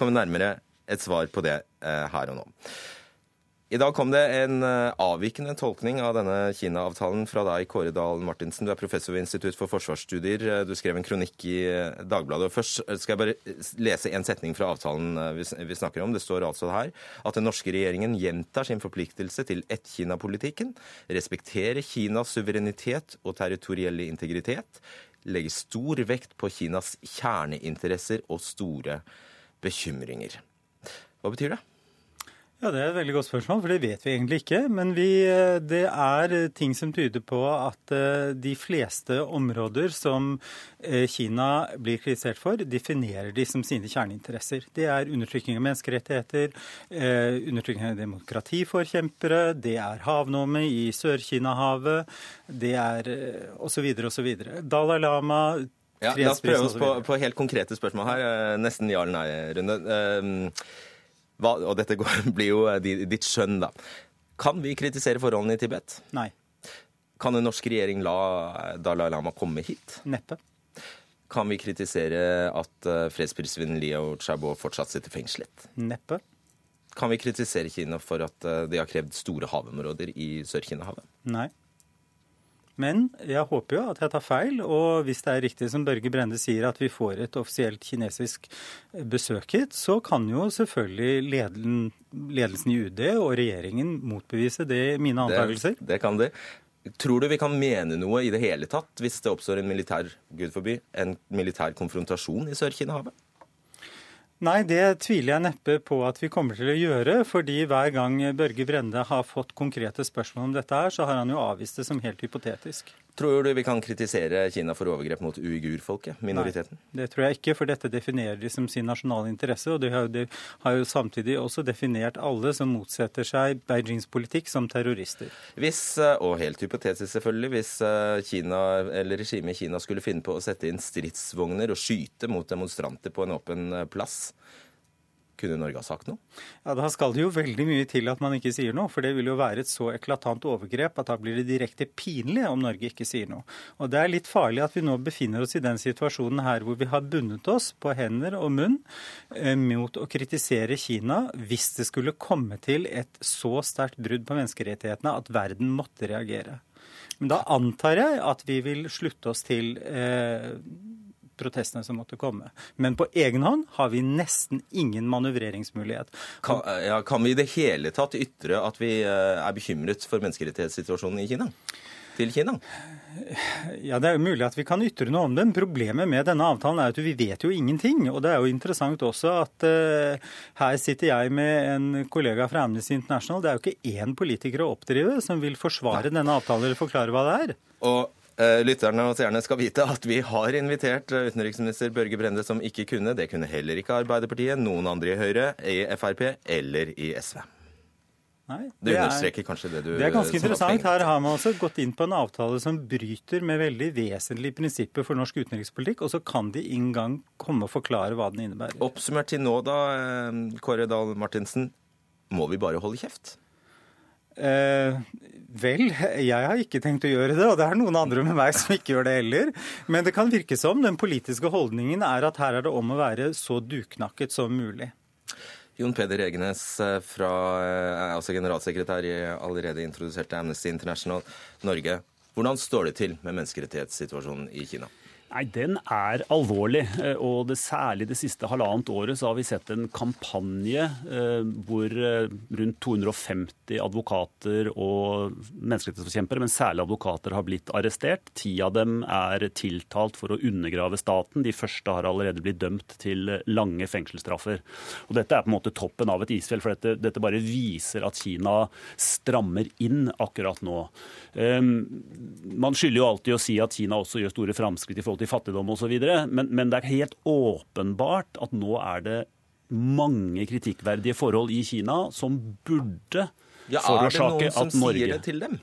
A: komme nærmere et svar på det eh, her og nå. I dag kom det en eh, avvikende tolkning av denne Kina-avtalen fra deg, Kåre Dahl Martinsen. Du er professor ved Institutt for forsvarsstudier. Eh, du skrev en kronikk i eh, Dagbladet. Først skal jeg bare lese en setning fra avtalen vi snakker om. Det står altså her at den norske regjeringen gjentar sin forpliktelse til ett-Kina-politikken, respekterer Kinas suverenitet og territorielle integritet, legger stor vekt på Kinas kjerneinteresser og store bekymringer. Hva betyr det?
I: Ja, Det er et veldig godt spørsmål, for det vet vi egentlig ikke. Men vi, eh, det er eh, ting som tyder på at eh, de fleste områder som Kina blir kritisert for, definerer de som sine kjerneinteresser. Det er undertrykking av menneskerettigheter, undertrykking av demokratiforkjempere, det er havnåme i Sør-Kina-havet, det er osv. osv. Dalai Lama
A: ja, La oss prøve oss på, på helt konkrete spørsmål her. Nesten ja eller nei-runde. Hva, og dette går, *laughs* blir jo eh, ditt skjønn, da. Kan vi kritisere forholdene i Tibet?
I: Nei.
A: Kan en norsk regjering la Dalai Lama komme hit?
I: Neppe.
A: Kan vi kritisere at uh, fredsprisvinneren Liao Chabo fortsatt sitter fengslet?
I: Neppe.
A: Kan vi kritisere Kina for at eh, de har krevd store havområder i Sør-Kina-havet?
I: Nei. Men jeg håper jo at jeg tar feil, og hvis det er riktig som Børge Brende sier, at vi får et offisielt kinesisk besøk hit, så kan jo selvfølgelig ledelsen i UD og regjeringen motbevise det, mine antakelser.
A: Det, det kan de. Tror du vi kan mene noe i det hele tatt hvis det oppstår en militær gud forby, en militær konfrontasjon i Sør-Kina-havet?
I: Nei, det tviler jeg neppe på at vi kommer til å gjøre. fordi hver gang Børge Brende har fått konkrete spørsmål om dette her, så har han jo avvist det som helt hypotetisk.
A: Tror du vi kan kritisere Kina for overgrep mot uigurfolket, minoriteten?
I: Nei, det tror jeg ikke, for dette definerer de som sin nasjonale interesse. Og de har, de har jo samtidig også definert alle som motsetter seg Beijings politikk, som terrorister.
A: Hvis, eh, og helt hypotetisk selvfølgelig, hvis eh, Kina, eller regimet i Kina skulle finne på å sette inn stridsvogner og skyte mot demonstranter på en åpen eh, plass, kunne Norge ha sagt noe?
I: Ja, Da skal det jo veldig mye til at man ikke sier noe. For det vil jo være et så eklatant overgrep at da blir det direkte pinlig om Norge ikke sier noe. Og det er litt farlig at vi nå befinner oss i den situasjonen her hvor vi har bundet oss på hender og munn eh, mot å kritisere Kina hvis det skulle komme til et så sterkt brudd på menneskerettighetene at verden måtte reagere. Men da antar jeg at vi vil slutte oss til eh, protestene som måtte komme. Men på egen hånd har vi nesten ingen manøvreringsmulighet.
A: Kan, ja, kan vi i det hele tatt ytre at vi eh, er bekymret for menneskerettighetssituasjonen i Kina? Til Kina?
I: Ja, Det er jo mulig at vi kan ytre noe om den. Problemet med denne avtalen er at vi vet jo ingenting. Og det er jo interessant også at uh, her sitter jeg med en kollega fra Amnesty International. Det er jo ikke én politiker å oppdrive som vil forsvare denne avtalen eller forklare hva det er.
A: Og lytterne og seerne skal vite at vi har invitert eh, utenriksminister Børge Brende, som ikke kunne. Det kunne heller ikke Arbeiderpartiet, noen andre i Høyre, i Frp eller i SV. Nei, det, det understreker er, kanskje det du
I: Det er ganske interessant. Her har man også gått inn på en avtale som bryter med veldig vesentlige prinsipper for norsk utenrikspolitikk, og så kan de inngang gang komme og forklare hva den innebærer.
A: Oppsummert til nå, da, eh, Kåre Dahl Martinsen. Må vi bare holde kjeft?
I: Eh, vel, jeg har ikke tenkt å gjøre det, og det er noen andre med meg som ikke gjør det heller. Men det kan virke som den politiske holdningen er at her er det om å være så duknakket som mulig.
A: Jon Peder Egenes, eh, fra, eh, altså generalsekretær i allerede introduserte Amnesty International Norge. Hvordan står det til med menneskerettighetssituasjonen i Kina?
J: Nei, Den er alvorlig. Eh, og det, særlig det siste halvannet året så har vi sett en kampanje eh, hvor eh, rundt 250 advokater og menneskerettighetsforkjempere, men særlig advokater, har blitt arrestert. Ti av dem er tiltalt for å undergrave staten. De første har allerede blitt dømt til lange fengselsstraffer. Og Dette er på en måte toppen av et isfjell, for dette, dette bare viser at Kina strammer inn akkurat nå. Um, man skylder jo alltid å si at Kina også gjør store framskritt i forhold til fattigdom osv., men, men det er helt åpenbart at nå er det mange kritikkverdige forhold i Kina som burde
A: ja, Er det noen som sier det til dem?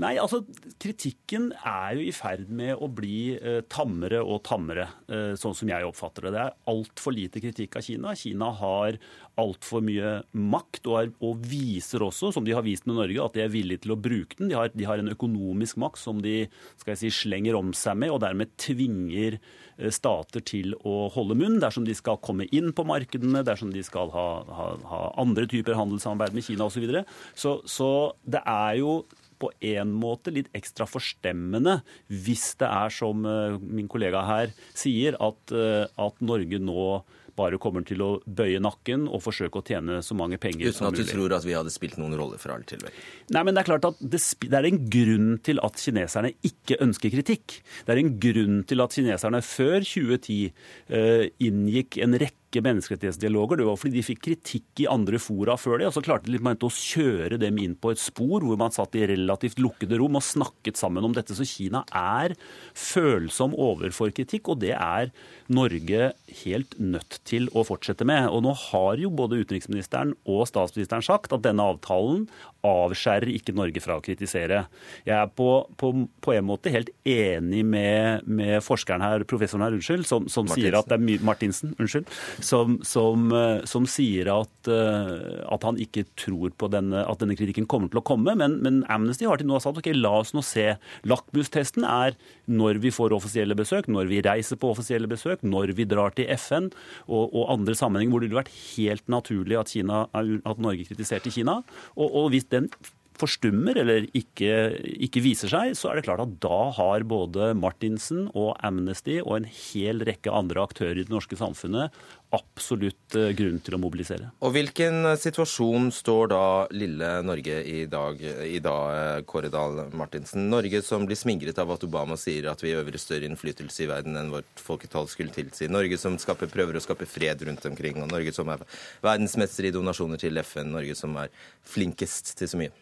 J: Nei, altså kritikken er jo i ferd med å bli eh, tammere og tammere, eh, sånn som jeg oppfatter det. Det er altfor lite kritikk av Kina. Kina har altfor mye makt, og, er, og, viser også, som de har vist med Norge, at de er villige til å bruke den. De har, de har en økonomisk makt som de skal jeg si, slenger om seg med, og dermed tvinger eh, stater til å holde munn dersom de skal komme inn på markedene, dersom de skal ha, ha, ha andre typer handelssamarbeid med Kina osv. Så, videre. så Så det er jo på en måte litt ekstra forstemmende hvis det er som eh, min kollega her sier, at, eh, at Norge nå bare kommer til å bøye nakken og forsøke å tjene så mange penger
A: Uten at du tror at vi hadde spilt noen rolle for all tilværelse?
J: Nei, men det er klart at det, det, er en grunn til at kineserne ikke ønsker kritikk. Det er en grunn til at kineserne før 2010 uh, inngikk en rekke rekke menneskerettighetsdialoger. Det var fordi de fikk kritikk i andre fora før det. Og så klarte de å kjøre dem inn på et spor hvor man satt i relativt lukkede rom og snakket sammen om dette. Så Kina er følsom overfor kritikk, og det er Norge helt nødt til å fortsette med. Og nå har jo både utenriksministeren og statsministeren sagt at denne avtalen avskjærer ikke Norge fra å kritisere. Jeg er på, på, på en måte helt enig med, med, forskeren her, professoren her, unnskyld, som, som sier at det er mye Martinsen, unnskyld, som, som, eh, som sier at, eh, at, han ikke tror på denne, at denne kritikken kommer til å komme. Men, men Amnesty har til nå sagt ok, la oss nå se. Lakmustesten er når vi får offisielle besøk, når vi reiser på offisielle besøk, når vi drar til FN og, og andre sammenhenger hvor det ville vært helt naturlig at, Kina, at Norge kritiserte Kina. Og, og hvis den forstummer eller ikke, ikke, viser seg, så er det klart at da har både Martinsen og Amnesty og en hel rekke andre aktører i det norske samfunnet absolutt eh, grunn til å mobilisere.
A: Og Hvilken eh, situasjon står da lille Norge i dag, i dag eh, Kåre Dahl Martinsen? Norge som blir smigret av at Obama sier at vi øver større innflytelse i verden enn vårt folketall skulle tilsi. Norge som skaper, prøver å skape fred rundt omkring. Og Norge som er verdensmester i donasjoner til FN. Norge som er flinkest til så mye.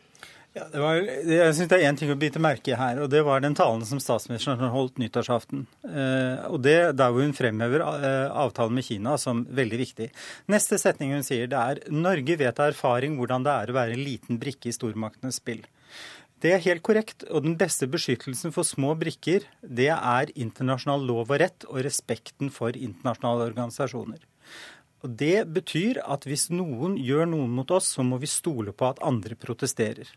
I: Ja, var, jeg synes Det er én ting å bite merke i her, og det var den talen som statsministeren holdt nyttårsaften. Eh, og det Der hvor hun fremhever eh, avtalen med Kina som veldig viktig. Neste setning hun sier, det er Norge vet av erfaring hvordan det er å være en liten brikke i stormaktenes spill. Det er helt korrekt, og den beste beskyttelsen for små brikker, det er internasjonal lov og rett og respekten for internasjonale organisasjoner. Og Det betyr at hvis noen gjør noe mot oss, så må vi stole på at andre protesterer.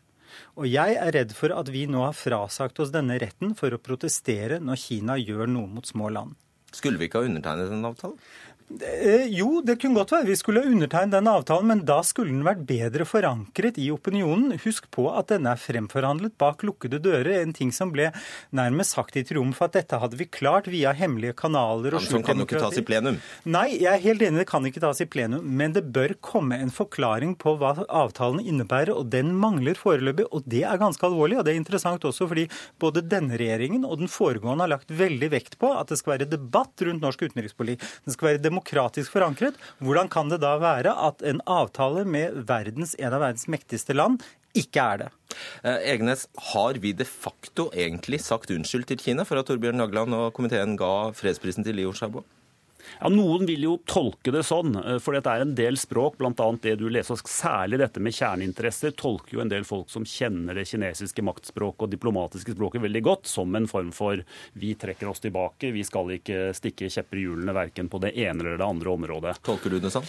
I: Og jeg er redd for at vi nå har frasagt oss denne retten for å protestere når Kina gjør noe mot små land.
A: Skulle vi ikke ha undertegnet en avtale?
I: Eh, jo, det kunne godt være vi skulle undertegne den avtalen, men da skulle den vært bedre forankret i opinionen. Husk på at denne er fremforhandlet bak lukkede dører. En ting som ble nærmest sagt i triumf at dette hadde vi klart via hemmelige kanaler. og
A: Sånn kan jo ikke tas i plenum.
I: Nei, jeg er helt enig, det kan ikke tas i plenum. Men det bør komme en forklaring på hva avtalen innebærer, og den mangler foreløpig. Og det er ganske alvorlig, og det er interessant også fordi både denne regjeringen og den foregående har lagt veldig vekt på at det skal være debatt rundt norsk utenrikspolitikk. Det skal være demokratisk forankret, hvordan kan det da være at en avtale med verdens, en av verdens mektigste land ikke er det?
A: Eh, Egenes, har vi de facto egentlig sagt unnskyld til Kina for at Torbjørn Nagland og komiteen ga fredsprisen til Liu Xiaobo?
J: Ja, Noen vil jo tolke det sånn, eh, for det er en del språk, bl.a. det du leser, særlig dette med kjerneinteresser, tolker jo en del folk som kjenner det kinesiske maktspråket og diplomatiske språket veldig godt, som en form for vi trekker oss tilbake, vi skal ikke stikke kjepper i hjulene verken på det ene eller det andre området.
A: Tolker du det sånn?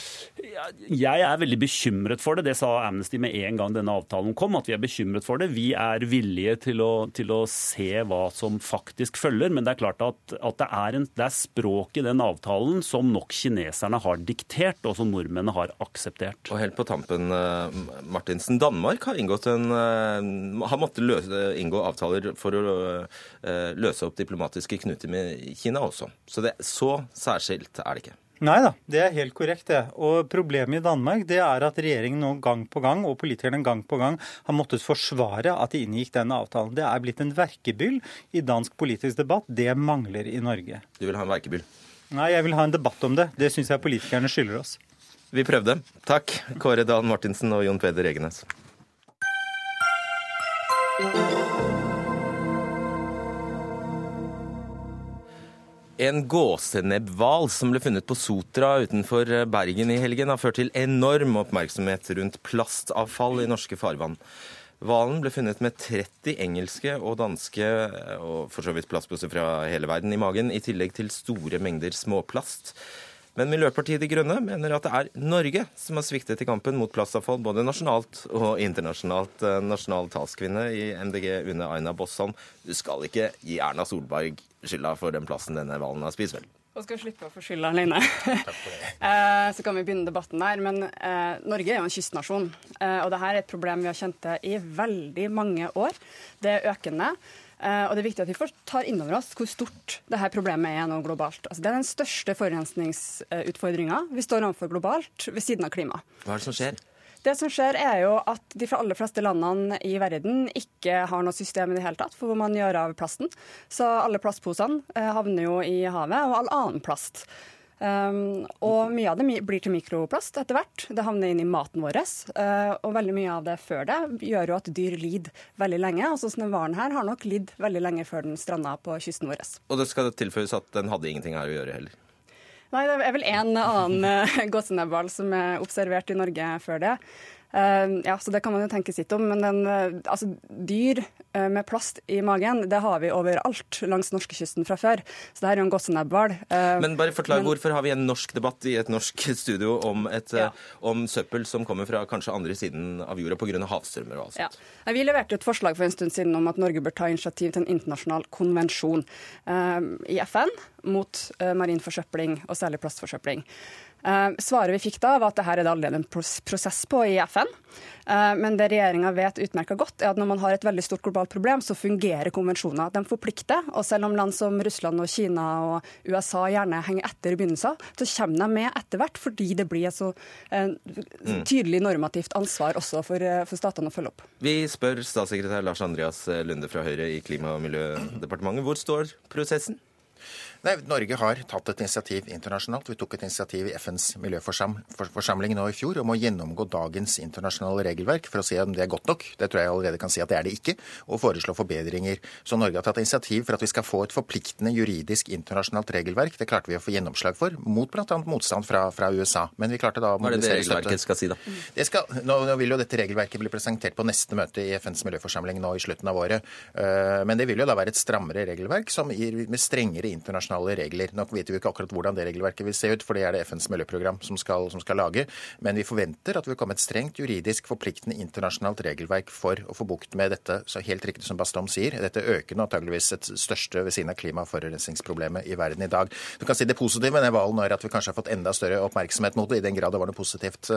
J: Jeg er veldig bekymret for det. Det sa Amnesty med en gang denne avtalen kom, at vi er bekymret for det. Vi er villige til å, til å se hva som faktisk følger, men det er klart at, at det, er en, det er språk i den avtalen avtalen som nok kineserne har diktert, og som nordmennene har akseptert.
A: Og helt på tampen, eh, Martinsen. Danmark har, en, eh, har måttet løse, inngå avtaler for å eh, løse opp diplomatiske knuter med Kina også. Så det, så særskilt er det ikke.
I: Nei da, det er helt korrekt det. Og problemet i Danmark det er at regjeringen nå gang på gang, og politikerne gang på gang, har måttet forsvare at de inngikk den avtalen. Det er blitt en verkebyll i dansk politisk debatt. Det mangler i Norge.
A: Du vil ha en verkebyll?
I: Nei, jeg vil ha en debatt om det. Det syns jeg politikerne skylder oss.
A: Vi prøvde. Takk, Kåre Dan Martinsen og Jon Peder Egenes. En gåsenebbhval som ble funnet på Sotra utenfor Bergen i helgen, har ført til enorm oppmerksomhet rundt plastavfall i norske farvann. Hvalen ble funnet med 30 engelske og danske og for så vidt plastposer fra hele verden i magen, i tillegg til store mengder småplast. Men Miljøpartiet De Grønne mener at det er Norge som har sviktet i kampen mot plastavfall, både nasjonalt og internasjonalt. Nasjonal talskvinne i MDG, Une Aina Bossan du skal ikke gi Erna Solberg skylda for den plassen denne hvalen har spist, vel?
K: Og skal slippe å få skylda alene. *laughs* Eh, så kan vi begynne debatten der. Men eh, Norge er jo en kystnasjon, eh, og dette er et problem vi har kjent til i veldig mange år. Det er økende. Eh, og Det er viktig at vi først tar inn over oss hvor stort dette problemet er nå globalt. Altså, det er den største forurensningsutfordringa vi står overfor globalt, ved siden av klima.
A: Hva er det som skjer?
K: Det som skjer er jo at De aller fleste landene i verden ikke har noe system i det hele tatt for hvor man gjør av plasten. Så alle plastposene eh, havner jo i havet, og all annen plast. Um, og mye av det blir til mikroplast etter hvert. Det havner inn i maten vår. Uh, og veldig mye av det før det gjør jo at dyr lider veldig lenge. Altså denne hvalen her har nok lidd veldig lenge før den stranda på kysten vår.
A: Og det skal tilføyes at den hadde ingenting her å gjøre heller.
K: Nei, det er vel en annen *laughs* uh, gåsenebbhval som er observert i Norge før det. Uh, ja, så Det kan man jo tenke sitt om. Men den, uh, altså, dyr uh, med plast i magen det har vi overalt langs norskekysten fra før. Så det her er jo en gåsenebbhval.
A: men bare forklar, men, hvorfor har vi en norsk debatt i et norsk *laughs* studio om, et, ja. om søppel som kommer fra kanskje andre siden av jorda pga. havstrømmer og alt sånt?
K: Ja. Vi leverte et forslag for en stund siden om at Norge bør ta initiativ til en internasjonal konvensjon i FN mot marin forsøpling, og særlig plastforsøpling. Eh, svaret vi fikk da, var at dette er det allerede en prosess på i FN. Eh, men det regjeringa vet utmerka godt, er at når man har et veldig stort globalt problem, så fungerer konvensjoner. De forplikter. Og selv om land som Russland og Kina og USA gjerne henger etter i begynnelsen, så kommer de med etter hvert, fordi det blir et så eh, mm. tydelig normativt ansvar også for, for statene å følge opp.
A: Vi spør statssekretær Lars Andreas Lunde fra Høyre i Klima- og miljødepartementet. Hvor står prosessen?
L: Nei, Norge har tatt et initiativ internasjonalt. Vi tok et initiativ i FNs miljøforsamling nå i fjor om å gjennomgå dagens internasjonale regelverk for å se om det er godt nok. Det tror jeg allerede kan si at det er det ikke. Og foreslå forbedringer. Så Norge har tatt initiativ for at vi skal få et forpliktende juridisk internasjonalt regelverk. Det klarte vi å få gjennomslag for, mot bl.a. motstand fra, fra, USA. Men vi klarte da
A: å Hva er det det regelverket skal si, da?
L: Det skal, nå, nå, vil jo dette regelverket bli presentert på neste møte i FNs miljøforsamling nå i slutten av året. Uh, men det vil jo da være et strammere regelverk som gir med strengere internasjonale internasjonale regler. Nå vet vi ikke akkurat hvordan det regelverket vil se ut, for det er det FNs miljøprogram som skal, som skal lage. Men vi forventer at det vil komme et strengt juridisk forpliktende internasjonalt regelverk for å få bukt med dette, så helt riktig som Bastom sier. Dette økende antageligvis et største ved siden av klimaforurensningsproblemet i verden i dag. Du kan si Det positive med den hvalen er at vi kanskje har fått enda større oppmerksomhet mot det, i den grad det var noe positivt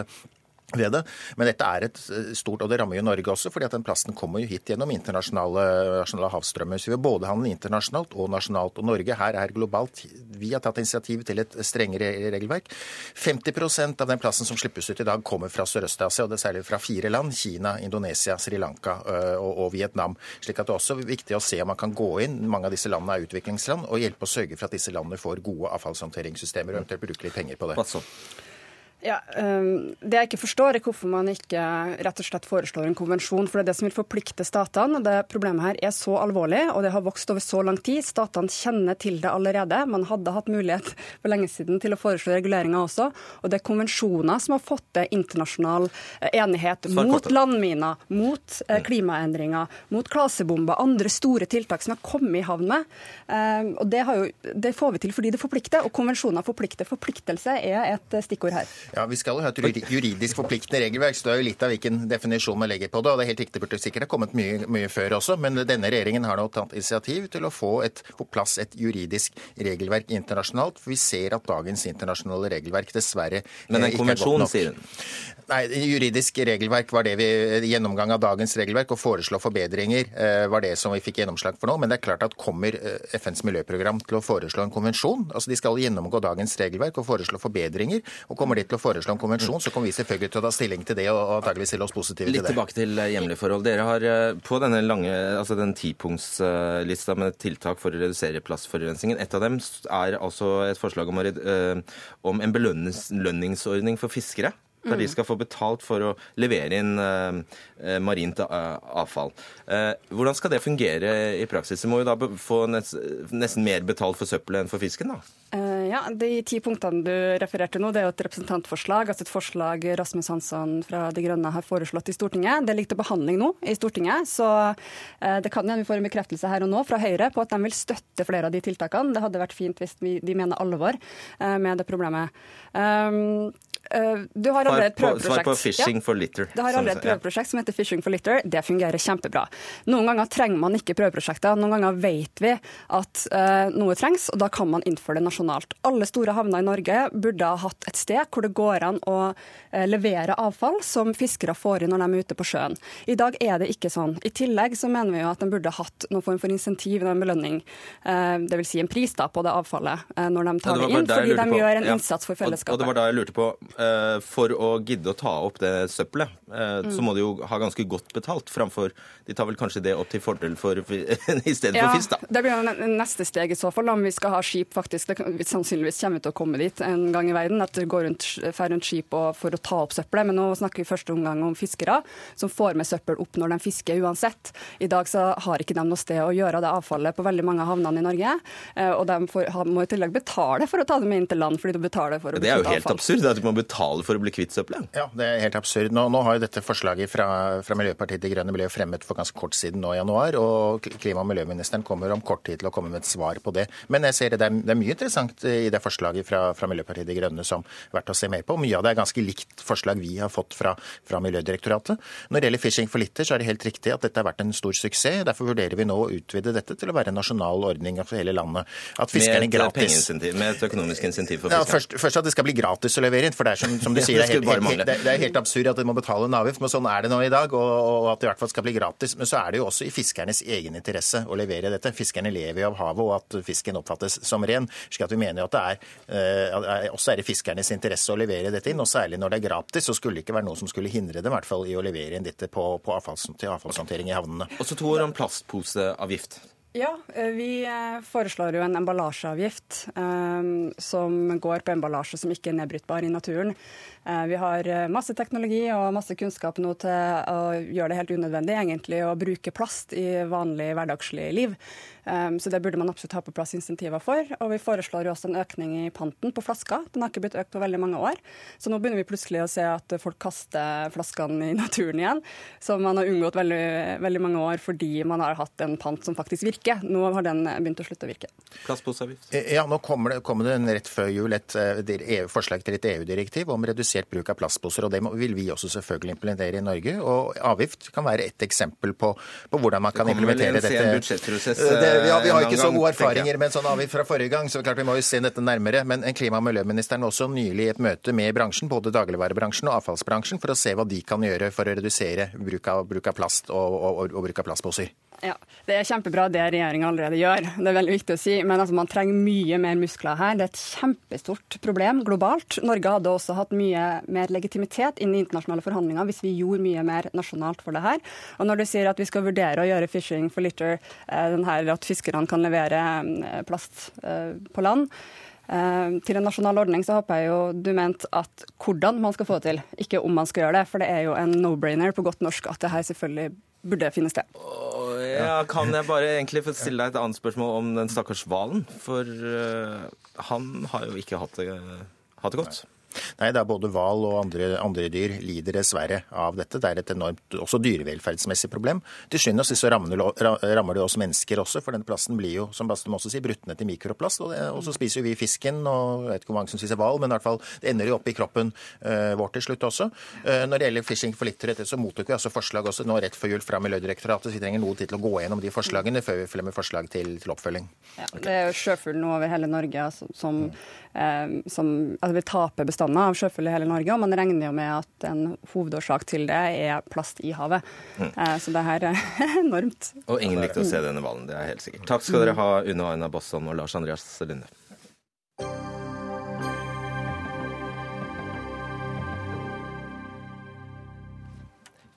L: ved det. Men dette er et eh, stort, og det rammer jo Norge også, fordi at den plasten kommer jo hit gjennom internasjonale, internasjonale havstrømmer. Så vi har både handel internasjonalt og nasjonalt. Og Norge her er globalt. Vi har tatt initiativ til et strengere regelverk. 50% av den plasten som slippes ut i dag, kommer fra Sørøst-Asia, og det er særlig fra fire land. Kina, Indonesia, Sri Lanka øh, og, og Vietnam. slik at det er også viktig å se om man kan gå inn, mange av disse landene er utviklingsland, og hjelpe å sørge for at disse landene får gode avfallshåndteringssystemer, og eventuelt bruke litt penger på det.
K: Ja, um, Det jeg ikke forstår, er hvorfor man ikke rett og slett foreslår en konvensjon. For det er det som vil forplikte statene. og Det Problemet her er så alvorlig, og det har vokst over så lang tid. Statene kjenner til det allerede. Man hadde hatt mulighet for lenge siden til å foreslå reguleringer også. Og det er konvensjoner som har fått til internasjonal eh, enighet mot landminer, mot eh, klimaendringer, mot klasebomber, andre store tiltak som har kommet i havn med. Um, og det, jo, det får vi til fordi det forplikter, og konvensjoner forplikter. Forpliktelse er et stikkord her.
L: Ja, Vi skal jo ha et juridisk forpliktende regelverk, så det er jo litt av hvilken definisjon man legger på det. og det er helt riktig, burde sikkert ha kommet mye, mye, før også, men denne regjeringen har nå tatt initiativ til å få et, på plass et juridisk regelverk internasjonalt. For vi ser at dagens internasjonale regelverk dessverre
A: Men en konvensjon, sier hun?
L: Nei, Juridisk regelverk var det vi Gjennomgang av dagens regelverk og foreslå forbedringer eh, var det som vi fikk gjennomslag for nå. Men det er klart at kommer eh, FNs miljøprogram til å foreslå en konvensjon? Altså De skal gjennomgå dagens regelverk og foreslå forbedringer. og kommer de til å foreslå en konvensjon, så kommer vi selvfølgelig til å ta stilling til det og antageligvis stille oss positive
A: til det. Litt tilbake til eh, hjemlige forhold. Dere har på denne lange, altså den tipunktslista med tiltak for å redusere plastforurensningen, et av dem er altså et forslag om, å, om en belønningsordning for fiskere der de mm. skal få betalt for å levere inn uh, marint avfall. Uh, hvordan skal det fungere i praksis? De må jo da få nesten mer betalt for søppelet enn for fisken, da?
K: Uh, ja, De ti punktene du refererte nå, det er jo et representantforslag. altså Et forslag Rasmus Hansson fra De Grønne har foreslått i Stortinget. Det ligger til behandling nå i Stortinget. Så det kan hende vi får en bekreftelse her og nå fra Høyre på at de vil støtte flere av de tiltakene. Det hadde vært fint hvis de mener alvor med det problemet. Um, Eh, du har allerede et prøveprosjekt.
A: Svar på Fishing ja. for litter.
K: Du har allerede et prøveprosjekt som heter Fishing for litter. Det fungerer kjempebra. Noen ganger trenger man ikke prøveprosjekter. Noen ganger vet vi at uh, noe trengs, og da kan man innføre det nasjonalt. Alle store havner i Norge burde ha hatt et sted hvor det går an å uh, levere avfall som fiskere får inn når de er ute på sjøen. I dag er det ikke sånn. I tillegg så mener vi jo at de burde hatt noen form for insentiv, en belønning, dvs. Si en pris da på det avfallet, når de tar ja, det, det inn, fordi de gjør en innsats for fellesskapet.
A: Og, og det var da jeg lurte på Eh, for å gidde å ta opp det søppelet, eh, mm. så må de jo ha ganske godt betalt framfor De tar vel kanskje det opp til fordel for *laughs* i stedet ja, for fisk, da.
K: Det blir jo neste steg i så fall, om vi skal ha skip faktisk. Det sannsynligvis kommer vi til å komme dit en gang i verden, at det går rundt, rundt skip for å ta opp søppelet. Men nå snakker vi i første omgang om fiskere som får med søppel opp når de fisker uansett. I dag så har ikke de noe sted å gjøre det avfallet på veldig mange av havnene i Norge. Eh, og de får, må i tillegg betale for å ta det med inn til land, fordi de betaler for å
A: Det er jo helt absurd at du må betale betale for å bli kvitt søppelet?
L: Ja, det er helt absurd. Nå, nå har jo dette forslaget fra, fra Miljøpartiet De Grønne ble fremmet for ganske kort siden nå i januar, og klima- og miljøministeren kommer om kort tid til å komme med et svar på det. Men jeg ser det, det er, det er mye interessant i det forslaget fra, fra Miljøpartiet De Grønne som er verdt å se mer på. Mye av det er ganske likt forslag vi har fått fra, fra Miljødirektoratet. Når det gjelder Fishing for litter, så er det helt riktig at dette har vært en stor suksess. Derfor vurderer vi nå å utvide dette til å være en nasjonal ordning for hele landet. At
A: med et, gratis... med et økonomisk insentiv for fiskerne?
L: Ja, først, først, at det skal bli gratis å levere inn. For det er som, som du *laughs* sier, det er, helt, helt, det er helt absurd at de må betale en avgift. Men sånn er det nå i dag, og, og, at det i hvert fall skal bli gratis. Men så er det jo også i fiskernes egen interesse å levere dette. Fiskerne lever jo av havet, og at fisken oppfattes som ren. slik at vi mener jo at det er, også er i fiskernes interesse å levere dette inn. Og særlig når det er gratis, så skulle det ikke være noe som skulle hindre dem i hvert fall i å levere inn dette på, på avfalls, til avfallshåndtering i havnene.
A: Og så to ord om plastposeavgift.
K: Ja, vi foreslår jo en emballasjeavgift um, som går på emballasje som ikke er nedbrytbar i naturen. Uh, vi har masse teknologi og masse kunnskap nå til å gjøre det helt unødvendig egentlig å bruke plast i vanlig hverdagslig liv. Um, så det burde man absolutt ha på plass insentiver for. Og vi foreslår jo også en økning i panten på flasker. Den har ikke blitt økt på veldig mange år. Så nå begynner vi plutselig å se at folk kaster flaskene i naturen igjen, som man har unngått veldig, veldig mange år fordi man har hatt en pant som faktisk virker. Nå har den begynt å slutte å virke.
A: Plastposeavgift?
L: Ja, nå kommer det, kommer det rett før jul et, et forslag til et EU-direktiv om redusert bruk av plastposer. og Det vil vi også selvfølgelig implementere i Norge. og Avgift kan være et eksempel på, på hvordan man kan implementere dette. Det, vi har, vi har ikke så gode erfaringer med en sånn avgift fra forrige gang, så klart vi må jo se dette nærmere. Men klima- og miljøministeren også nylig i et møte med bransjen, både dagligvarebransjen og avfallsbransjen, for å se hva de kan gjøre for å redusere bruk av, bruk av plast og, og, og, og bruk av plastposer.
K: Ja, Det er kjempebra det regjeringa allerede gjør, det er veldig viktig å si. Men altså, man trenger mye mer muskler her. Det er et kjempestort problem globalt. Norge hadde også hatt mye mer legitimitet inn i internasjonale forhandlinger hvis vi gjorde mye mer nasjonalt for det her. Og når du sier at vi skal vurdere å gjøre fishing for litter, den her at fiskerne kan levere plast på land, til en nasjonal ordning, så håper jeg jo du mente at hvordan man skal få det til, ikke om man skal gjøre det. For det er jo en no-brainer på godt norsk at det her selvfølgelig burde finne sted.
A: Ja, kan jeg bare egentlig få stille deg et annet spørsmål om den stakkars hvalen? For uh, han har jo ikke hatt det, hatt det godt.
L: Nei, det er både hval og andre, andre, dyr lider dessverre av dette. Det er et enormt også dyrevelferdsmessig problem. Til skyld og sist så rammer det, oss mennesker også, for denne plasten blir jo, som Bastum også sier, brutt ned til mikroplast. Og, det, og, så spiser jo vi fisken, og jeg vet ikke hvor mange som spiser hval, men i hvert fall det ender jo opp i kroppen uh, vår til slutt også. Uh, når det gjelder fishing for litter, så mottok vi altså forslag også nå rett før jul fra Miljødirektoratet, så vi trenger noe tid til å gå gjennom de forslagene før vi fremmer forslag til, til oppfølging.
K: Ja, det er jo sjøfugl nå over hele Norge som, som, eh, som altså, vil tape bestander av sjøfugl i hele Norge, og man regner jo med at en hovedårsak til det er plast i havet. Mm. Så det her er *laughs* enormt.
A: Og ingen likte å se denne hvalen, det er helt sikkert. Takk skal dere ha, Unna Aina Bosson og Lars Andreas Lunde.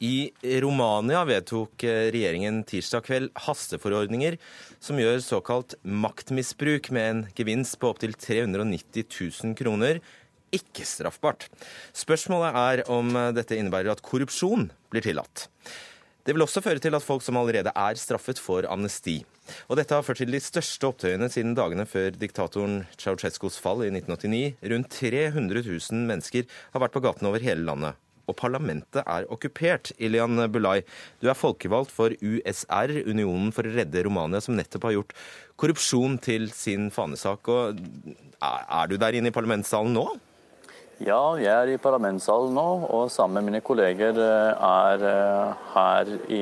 A: I Romania vedtok regjeringen tirsdag kveld hasteforordninger som gjør såkalt maktmisbruk med en gevinst på opptil 390 000 kroner ikke straffbart. Spørsmålet er om dette innebærer at korrupsjon blir tillatt. Det vil også føre til at folk som allerede er straffet, får amnesti. Og dette har ført til de største opptøyene siden dagene før diktatoren Ceaucescos fall i 1989. Rundt 300 000 mennesker har vært på gatene over hele landet og parlamentet er okkupert. Ilian Bulai, du er folkevalgt for USR, Unionen for å redde Romania, som nettopp har gjort korrupsjon til sin fanesak. Og er du der inne i parlamentssalen nå?
M: Ja, jeg er i parlamentssalen nå, og sammen med mine kolleger er her i,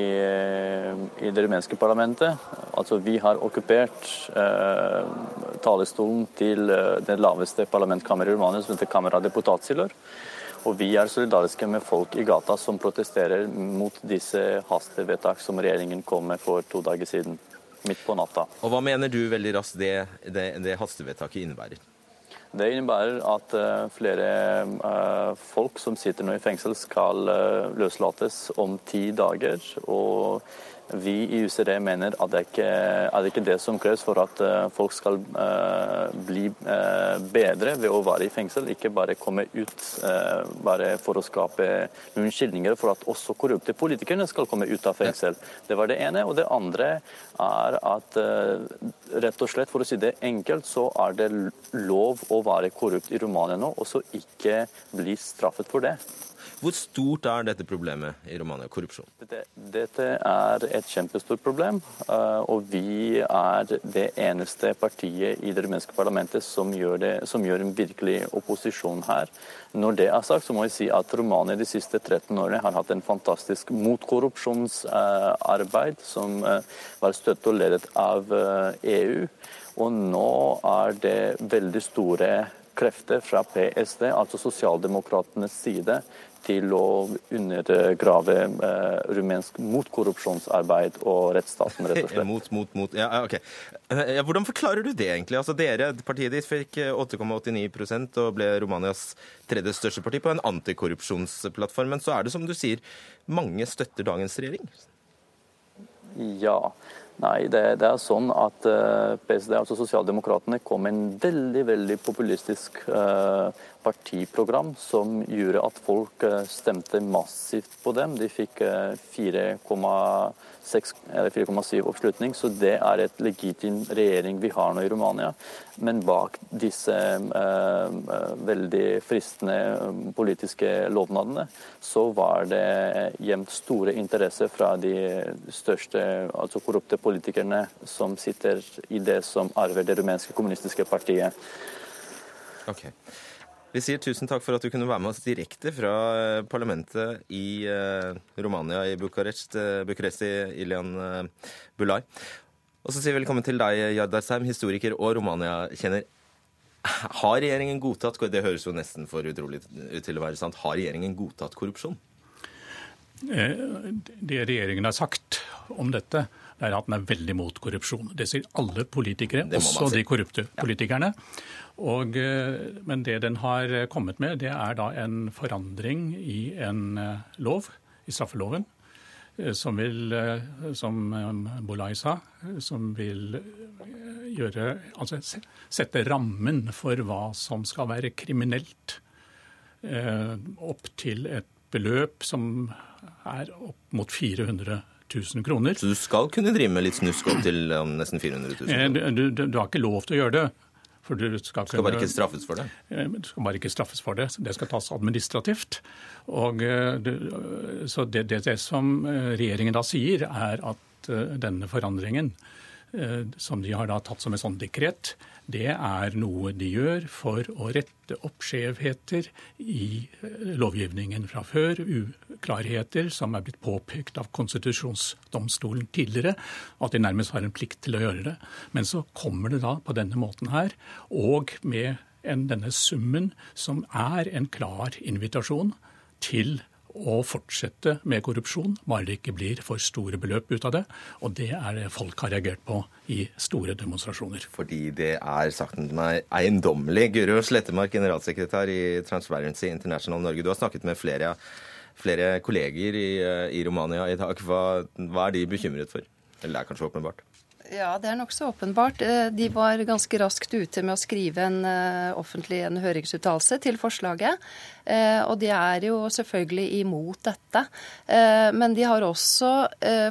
M: i det rumenske parlamentet. Altså, vi har okkupert eh, talerstolen til det laveste parlamentkammeret i Romania, som heter Camera Deputatsilor. Og vi er solidariske med folk i gata som protesterer mot disse hastevedtak som regjeringen kom med for to dager siden, midt på natta.
A: Og Hva mener du veldig raskt det, det, det hastevedtaket innebærer?
M: Det innebærer at uh, flere uh, folk som sitter nå i fengsel, skal uh, løslates om ti dager. Og Vi i UCD mener at det ikke er det ikke det som kreves for at eh, folk skal uh, bli uh, bedre ved å være i fengsel, ikke bare komme ut bare for å skape noen unnskyldninger for at også korrupte politikerne skal komme ut av fengsel. Det var det ene. Og det andre er at rett og slett, for å si det enkelt, så er det lov å være korrupt i Romania nå, og så ikke bli straffet for det.
A: Hvor stort er dette problemet i Romania, korrupsjon?
M: Dette, er et kjempestort problem, eh, og vi er det eneste partiet i det rumenske parlamentet som gjør, det, som gjør en virkelig opposisjon her. Når det er sagt, så må jeg si at Romania de siste 13 årene har hatt en fantastisk motkorrupsjonsarbeid, som eh, var støttet og ledet av EU. Eh, e og nå er det veldig store krefter fra PSD, altså sosialdemokratenes side, til å undergrave eh, rumensk motkorrupsjonsarbeid og rettsstaten, rett og *laughs* slett.
A: mot, mot, mot. Ja, ok. Ja, hvordan forklarer du det, egentlig? Altså, dere, Partiet ditt fikk 8,89 eh, og ble Romanias tredje største parti på en antikorrupsjonsplattform. Men så er det som du sier, mange støtter dagens regjering?
M: Ja. Nei, det, det, er sånn at eh, PSD, altså Sosialdemokratene, kom med en veldig veldig populistisk uh, partiprogram som gjorde at folk uh, stemte massivt på dem. De fikk 4,7 oppslutning, så det er et legitim regjering vi har nå i Romania. Men bak disse veldig fristende politiske lovnadene, så var det gjemt store interesser fra de største altså korrupte politikerne som sitter i det som arver det rumenske kommunistiske partiet.
A: Ok. Vi sier tusen takk for at du kunne være med oss direkte fra eh, parlamentet i uh, Romania, i Bucuresti, i Ilian Bulai. Og så sier vi velkommen til deg, Jardarsheim, historiker og Romania-kjenner. Har regjeringen godtatt Det høres jo nesten for utrolig ut til å være sant. Har regjeringen godtatt korrupsjon?
N: Det regjeringen har sagt om dette, det er at den er veldig mot korrupsjon. Det sier alle politikere, også si. de korrupte politikerne. Og, eh, men det den har kommet med, det er da en forandring i en eh, lov, i straffeloven, eh, som vil, som Bolai sa, som vil gjøre Altså sette rammen for hva som skal være kriminelt, opp til et beløp som er opp mot 400 000 kroner.
A: Så du skal kunne drive med litt snusk opp til um, nesten 400 000?
N: kroner? du, du, du, har ikke lov til å gjøre det.
A: For du skal, skal bare ikke straffes for det?
N: Eh, du skal bare ikke straffes for det. Det skal tas administrativt. Og, eh, så det, det, det som regjeringen da sier, er at denne forandringen som de har da tatt som et sånt dekret, det er noe de gjør for å rette opp skjevheter i eh, lovgivningen fra før. Uklarheter som er blitt påpekt av konstitusjonsdomstolen tidligere. At de nærmest har en plikt til å gjøre det. Men så kommer det da på denne måten her, og med en, denne summen som er en klar invitasjon til å fortsette med korrupsjon, bare det ikke blir for store beløp ut av det. Og det er det folk har reagert på i store demonstrasjoner.
A: Fordi det er sagt meg eiendommelig. Guro Slettemark, generalsekretær i Transparency International Norge. Du har snakket med flere, flere kolleger i, i, Romania i dag. Hva, hva er de bekymret for? Eller det er kanskje åpenbart?
O: Ja, det er nokså åpenbart. Eh, de var ganske raskt ute med å skrive en uh, offentlig en høringsuttalelse til forslaget. Uh, og de er jo selvfølgelig imot dette. Uh, men de har også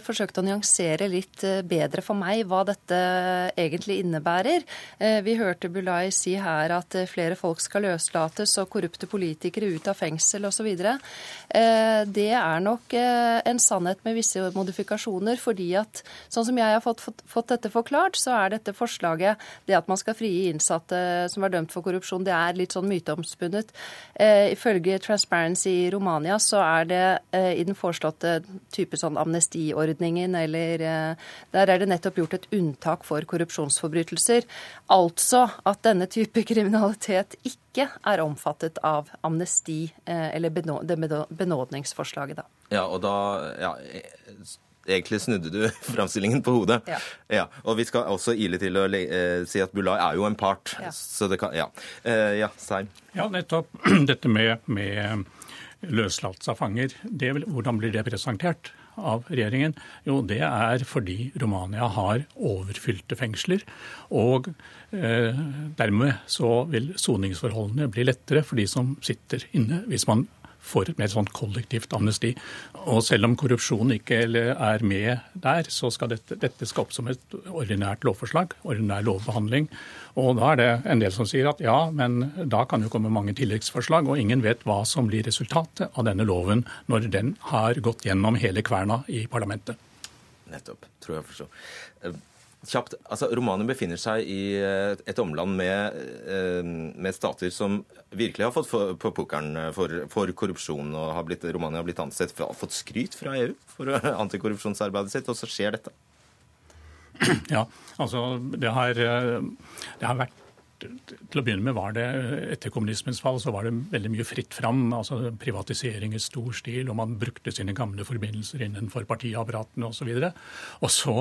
O: forsøkt å nyansere litt bedre for meg hva dette egentlig innebærer. vi hørte Bulai si her at flere folk skal løslates og korrupte politikere ut av fengsel osv. Det er nok en sannhet med visse modifikasjoner, fordi at sånn som jeg har fått, fått, fått dette forklart, så er dette forslaget, det at man skal frigi innsatte som er dømt for korrupsjon, det er litt sånn myteomspunnet. Eh, ifølge Transparency i Romania så er det eh, i den foreslåtte type sånn amnestiordningen eller eh, Der er det nettopp gjort et unntak for korrupsjonsforbrytelser. Altså at denne type kriminalitet ikke er omfattet av amnesti, eh, eller benå, det benådningsforslaget, da.
A: Ja, og da ja, Egentlig snudde du *laughs* framstillingen på hodet. Ja. ja. Og vi skal også ile til å eh, si at Bulai er jo en part. Ja. Så det kan Ja. Eh, ja, Seim.
N: Ja, nettopp. *clears throat* Dette med, med løslatelse av fanger. Det, hvordan blir det presentert? av regjeringen? Jo, det er fordi Romania har overfylte fengsler. Og eh, dermed så vil soningsforholdene bli lettere for de som sitter inne, hvis man får et mer sånn kollektivt amnesti. Og selv om korrupsjon ikke er med der, så skal dette, dette skal opp som et ordinært lovforslag, ordinær lovbehandling. Og da er det en del som sier at ja, men da kan jo komme mange tilleggsforslag, og ingen vet hva som blir resultatet av denne loven når den har gått gjennom hele kverna i parlamentet.
A: Nettopp, tror jeg forstår. Kjapt, altså Romania befinner seg i eh, et omland med, eh, med stater som virkelig har fått på pokeren for, for, korrupsjon. og har blitt, Romania har blitt ansett for, fått skryt fra EU for *laughs* antikorrupsjonsarbeidet sitt, og så skjer dette.
N: Ja, altså det har, eh, det har vært til å begynne med var det Etter kommunismens fall så var det veldig mye fritt fram. altså Privatisering i stor stil, og man brukte sine gamle forbindelser innenfor partiapparatene osv. Og, så og så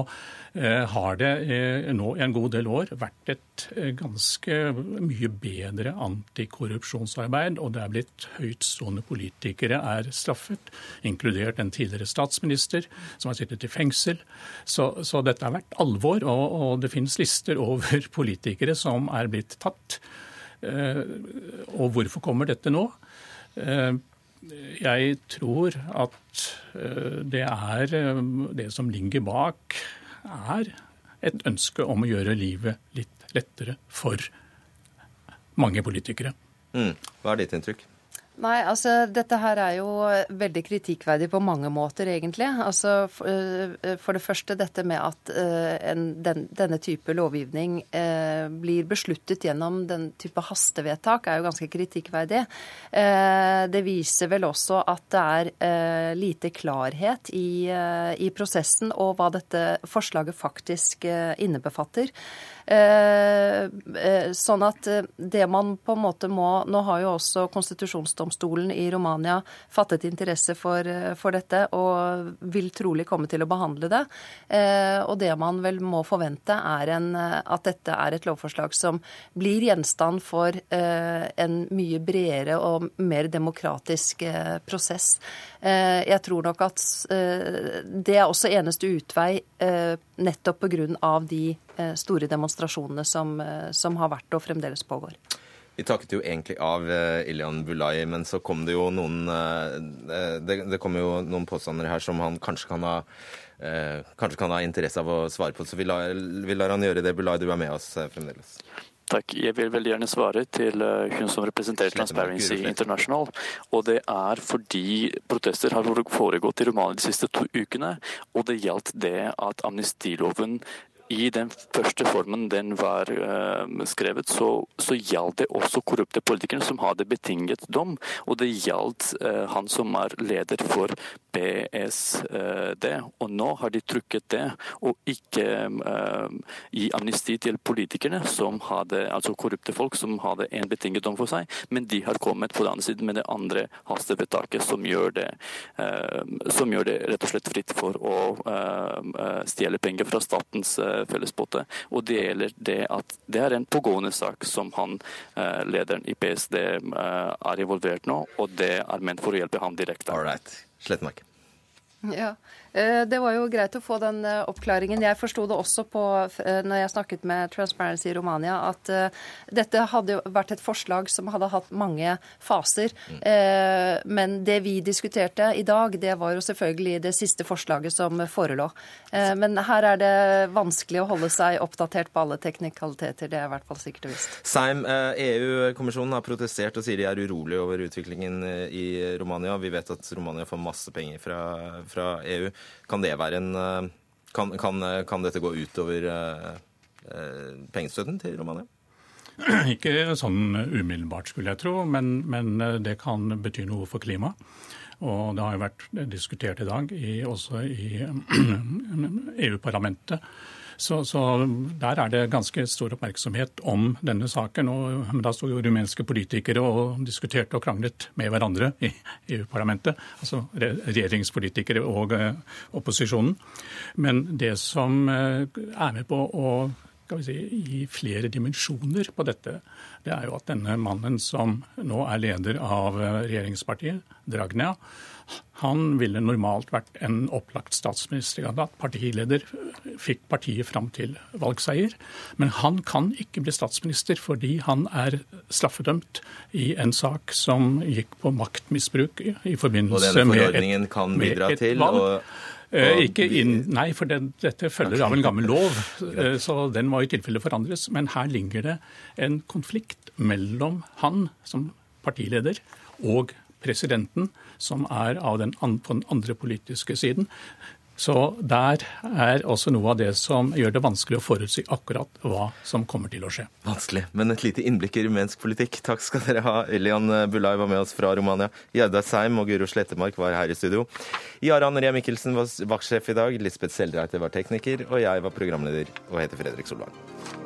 N: eh, har det eh, nå en god del år vært et eh, ganske mye bedre antikorrupsjonsarbeid, og det er blitt høytstående politikere er straffet, inkludert en tidligere statsminister som har sittet i fengsel. Så, så dette har vært alvor, og, og det finnes lister over politikere som er blitt tatt. Eh, og hvorfor kommer dette nå? Eh, jeg tror at eh, det er det som ligger bak, er et ønske om å gjøre livet litt lettere for mange politikere.
A: Mm. Hva er ditt inntrykk?
O: Nei, altså dette her er jo veldig kritikkverdig på mange måter, egentlig. Altså For, eh, for det første dette med at uh, en, den, denne type lovgivning blir besluttet gjennom den type hastevedtak, er jo ganske kritikkverdig. Det viser vel også at det er lite klarhet i, i, prosessen og hva dette forslaget faktisk innebefatter. Eh, eh, sånn at eh, det man på en måte må Nå har jo også konstitusjonsdomstolen i Romania fattet interesse for, for dette og vil trolig komme til å behandle det. Og det man vel må forvente, er en, at dette er et lovforslag som blir gjenstand for en mye bredere og mer demokratisk prosess. Jeg tror nok at det er også eneste utvei nettopp pga. de store demonstrasjonene som, eh, som har vært og fremdeles pågår.
A: Vi takket jo egentlig av Ilyan Ilian Bulai, men så kom det jo noen det, det kom jo noen påstander her som han kanskje kan ha kanskje kan ha interesse av å svare på. Så vi lar, vi lar han gjøre det. Bulai, du er med oss fremdeles.
P: Takk. Jeg vil veldig gjerne svare til hun som representerer Transparency International. Og det er fordi protester har foregått i Romania de siste to ukene. Og det gjaldt det at amnestiloven i den første formen den var uh, skrevet, så, så gjaldt det også korrupte politikere som hadde betinget dom. Og det gjaldt uh, han som er leder for BSD. Og nå har de trukket det, og ikke uh, gi amnesti til politikerne, som hadde, altså korrupte folk som hadde en betinget dom for seg, men de har kommet på den andre siden med det andre hastevedtaket som gjør det, som gjør det rett og slett fritt for å stjele penger fra statens fellespotte. Og det gjelder det at det er en pågående sak som han, eh, lederen i PSD eh, er involvert nå, og det er ment for å hjelpe ham direkte.
A: All right. Slettmark.
O: Ja, Eh, det var jo greit å få den eh, oppklaringen. Jeg forsto det også på, eh, når jeg snakket med Transparency Romania, at dette hadde vært et forslag som hadde hatt mange faser. Mm. Men det vi diskuterte i dag, det var jo selvfølgelig det siste forslaget som forelå. Men her er det vanskelig å holde seg oppdatert på alle teknikaliteter. Det er i hvert fall sikkert og visst.
A: Seim, EU-kommisjonen har protestert og sier de er urolig over utviklingen i Romania. Vi vet at Romania får masse penger fra, fra EU. Kan det en eh, Kan, kan, kan dette gå utover uh, pengestøtten til Romania? *clears throat*
N: Ikke sånn umiddelbart, skulle jeg tro, men, men det kan bety noe for klimaet. Og det har jo vært diskutert i dag, i, også i *clears throat* EU-parlamentet. Så, så, der er det ganske stor oppmerksomhet om denne saken. Og, da sto jo rumenske politikere og diskuterte og kranglet med hverandre i EU-parlamentet. Altså regjeringspolitikere og eh, opposisjonen. Men det som eh, er med på å si, gi flere dimensjoner på dette. Det er jo at denne mannen som nå er leder av regjeringspartiet, Dragnia, han ville normalt vært en opplagt statsministerkandidat. Partileder fikk partiet fram til valgseier. Men han kan ikke bli statsminister fordi han er straffedømt i en sak som gikk på maktmisbruk i forbindelse
A: med et, denne kan til
N: valg.
A: og
N: Eh, ikke inn, nei, for det, dette følger av en gammel lov, eh, så den må i tilfelle forandres. Men her ligger det en konflikt mellom han som partileder og presidenten, som er den, på den andre politiske siden. Så der er også noe av det som gjør det vanskelig å forutsi akkurat hva som kommer til å skje.
A: Vanskelig, men et lite innblikk i rumensk politikk. Takk skal dere ha. Elian Bulai var med oss fra Romania. Gjerda Seim og Guro Slettemark var her i studio. Jaran Rea Mikkelsen var vaktsjef i dag. Lisbeth Seldreite var tekniker. Og jeg var programleder og heter Fredrik Solvang.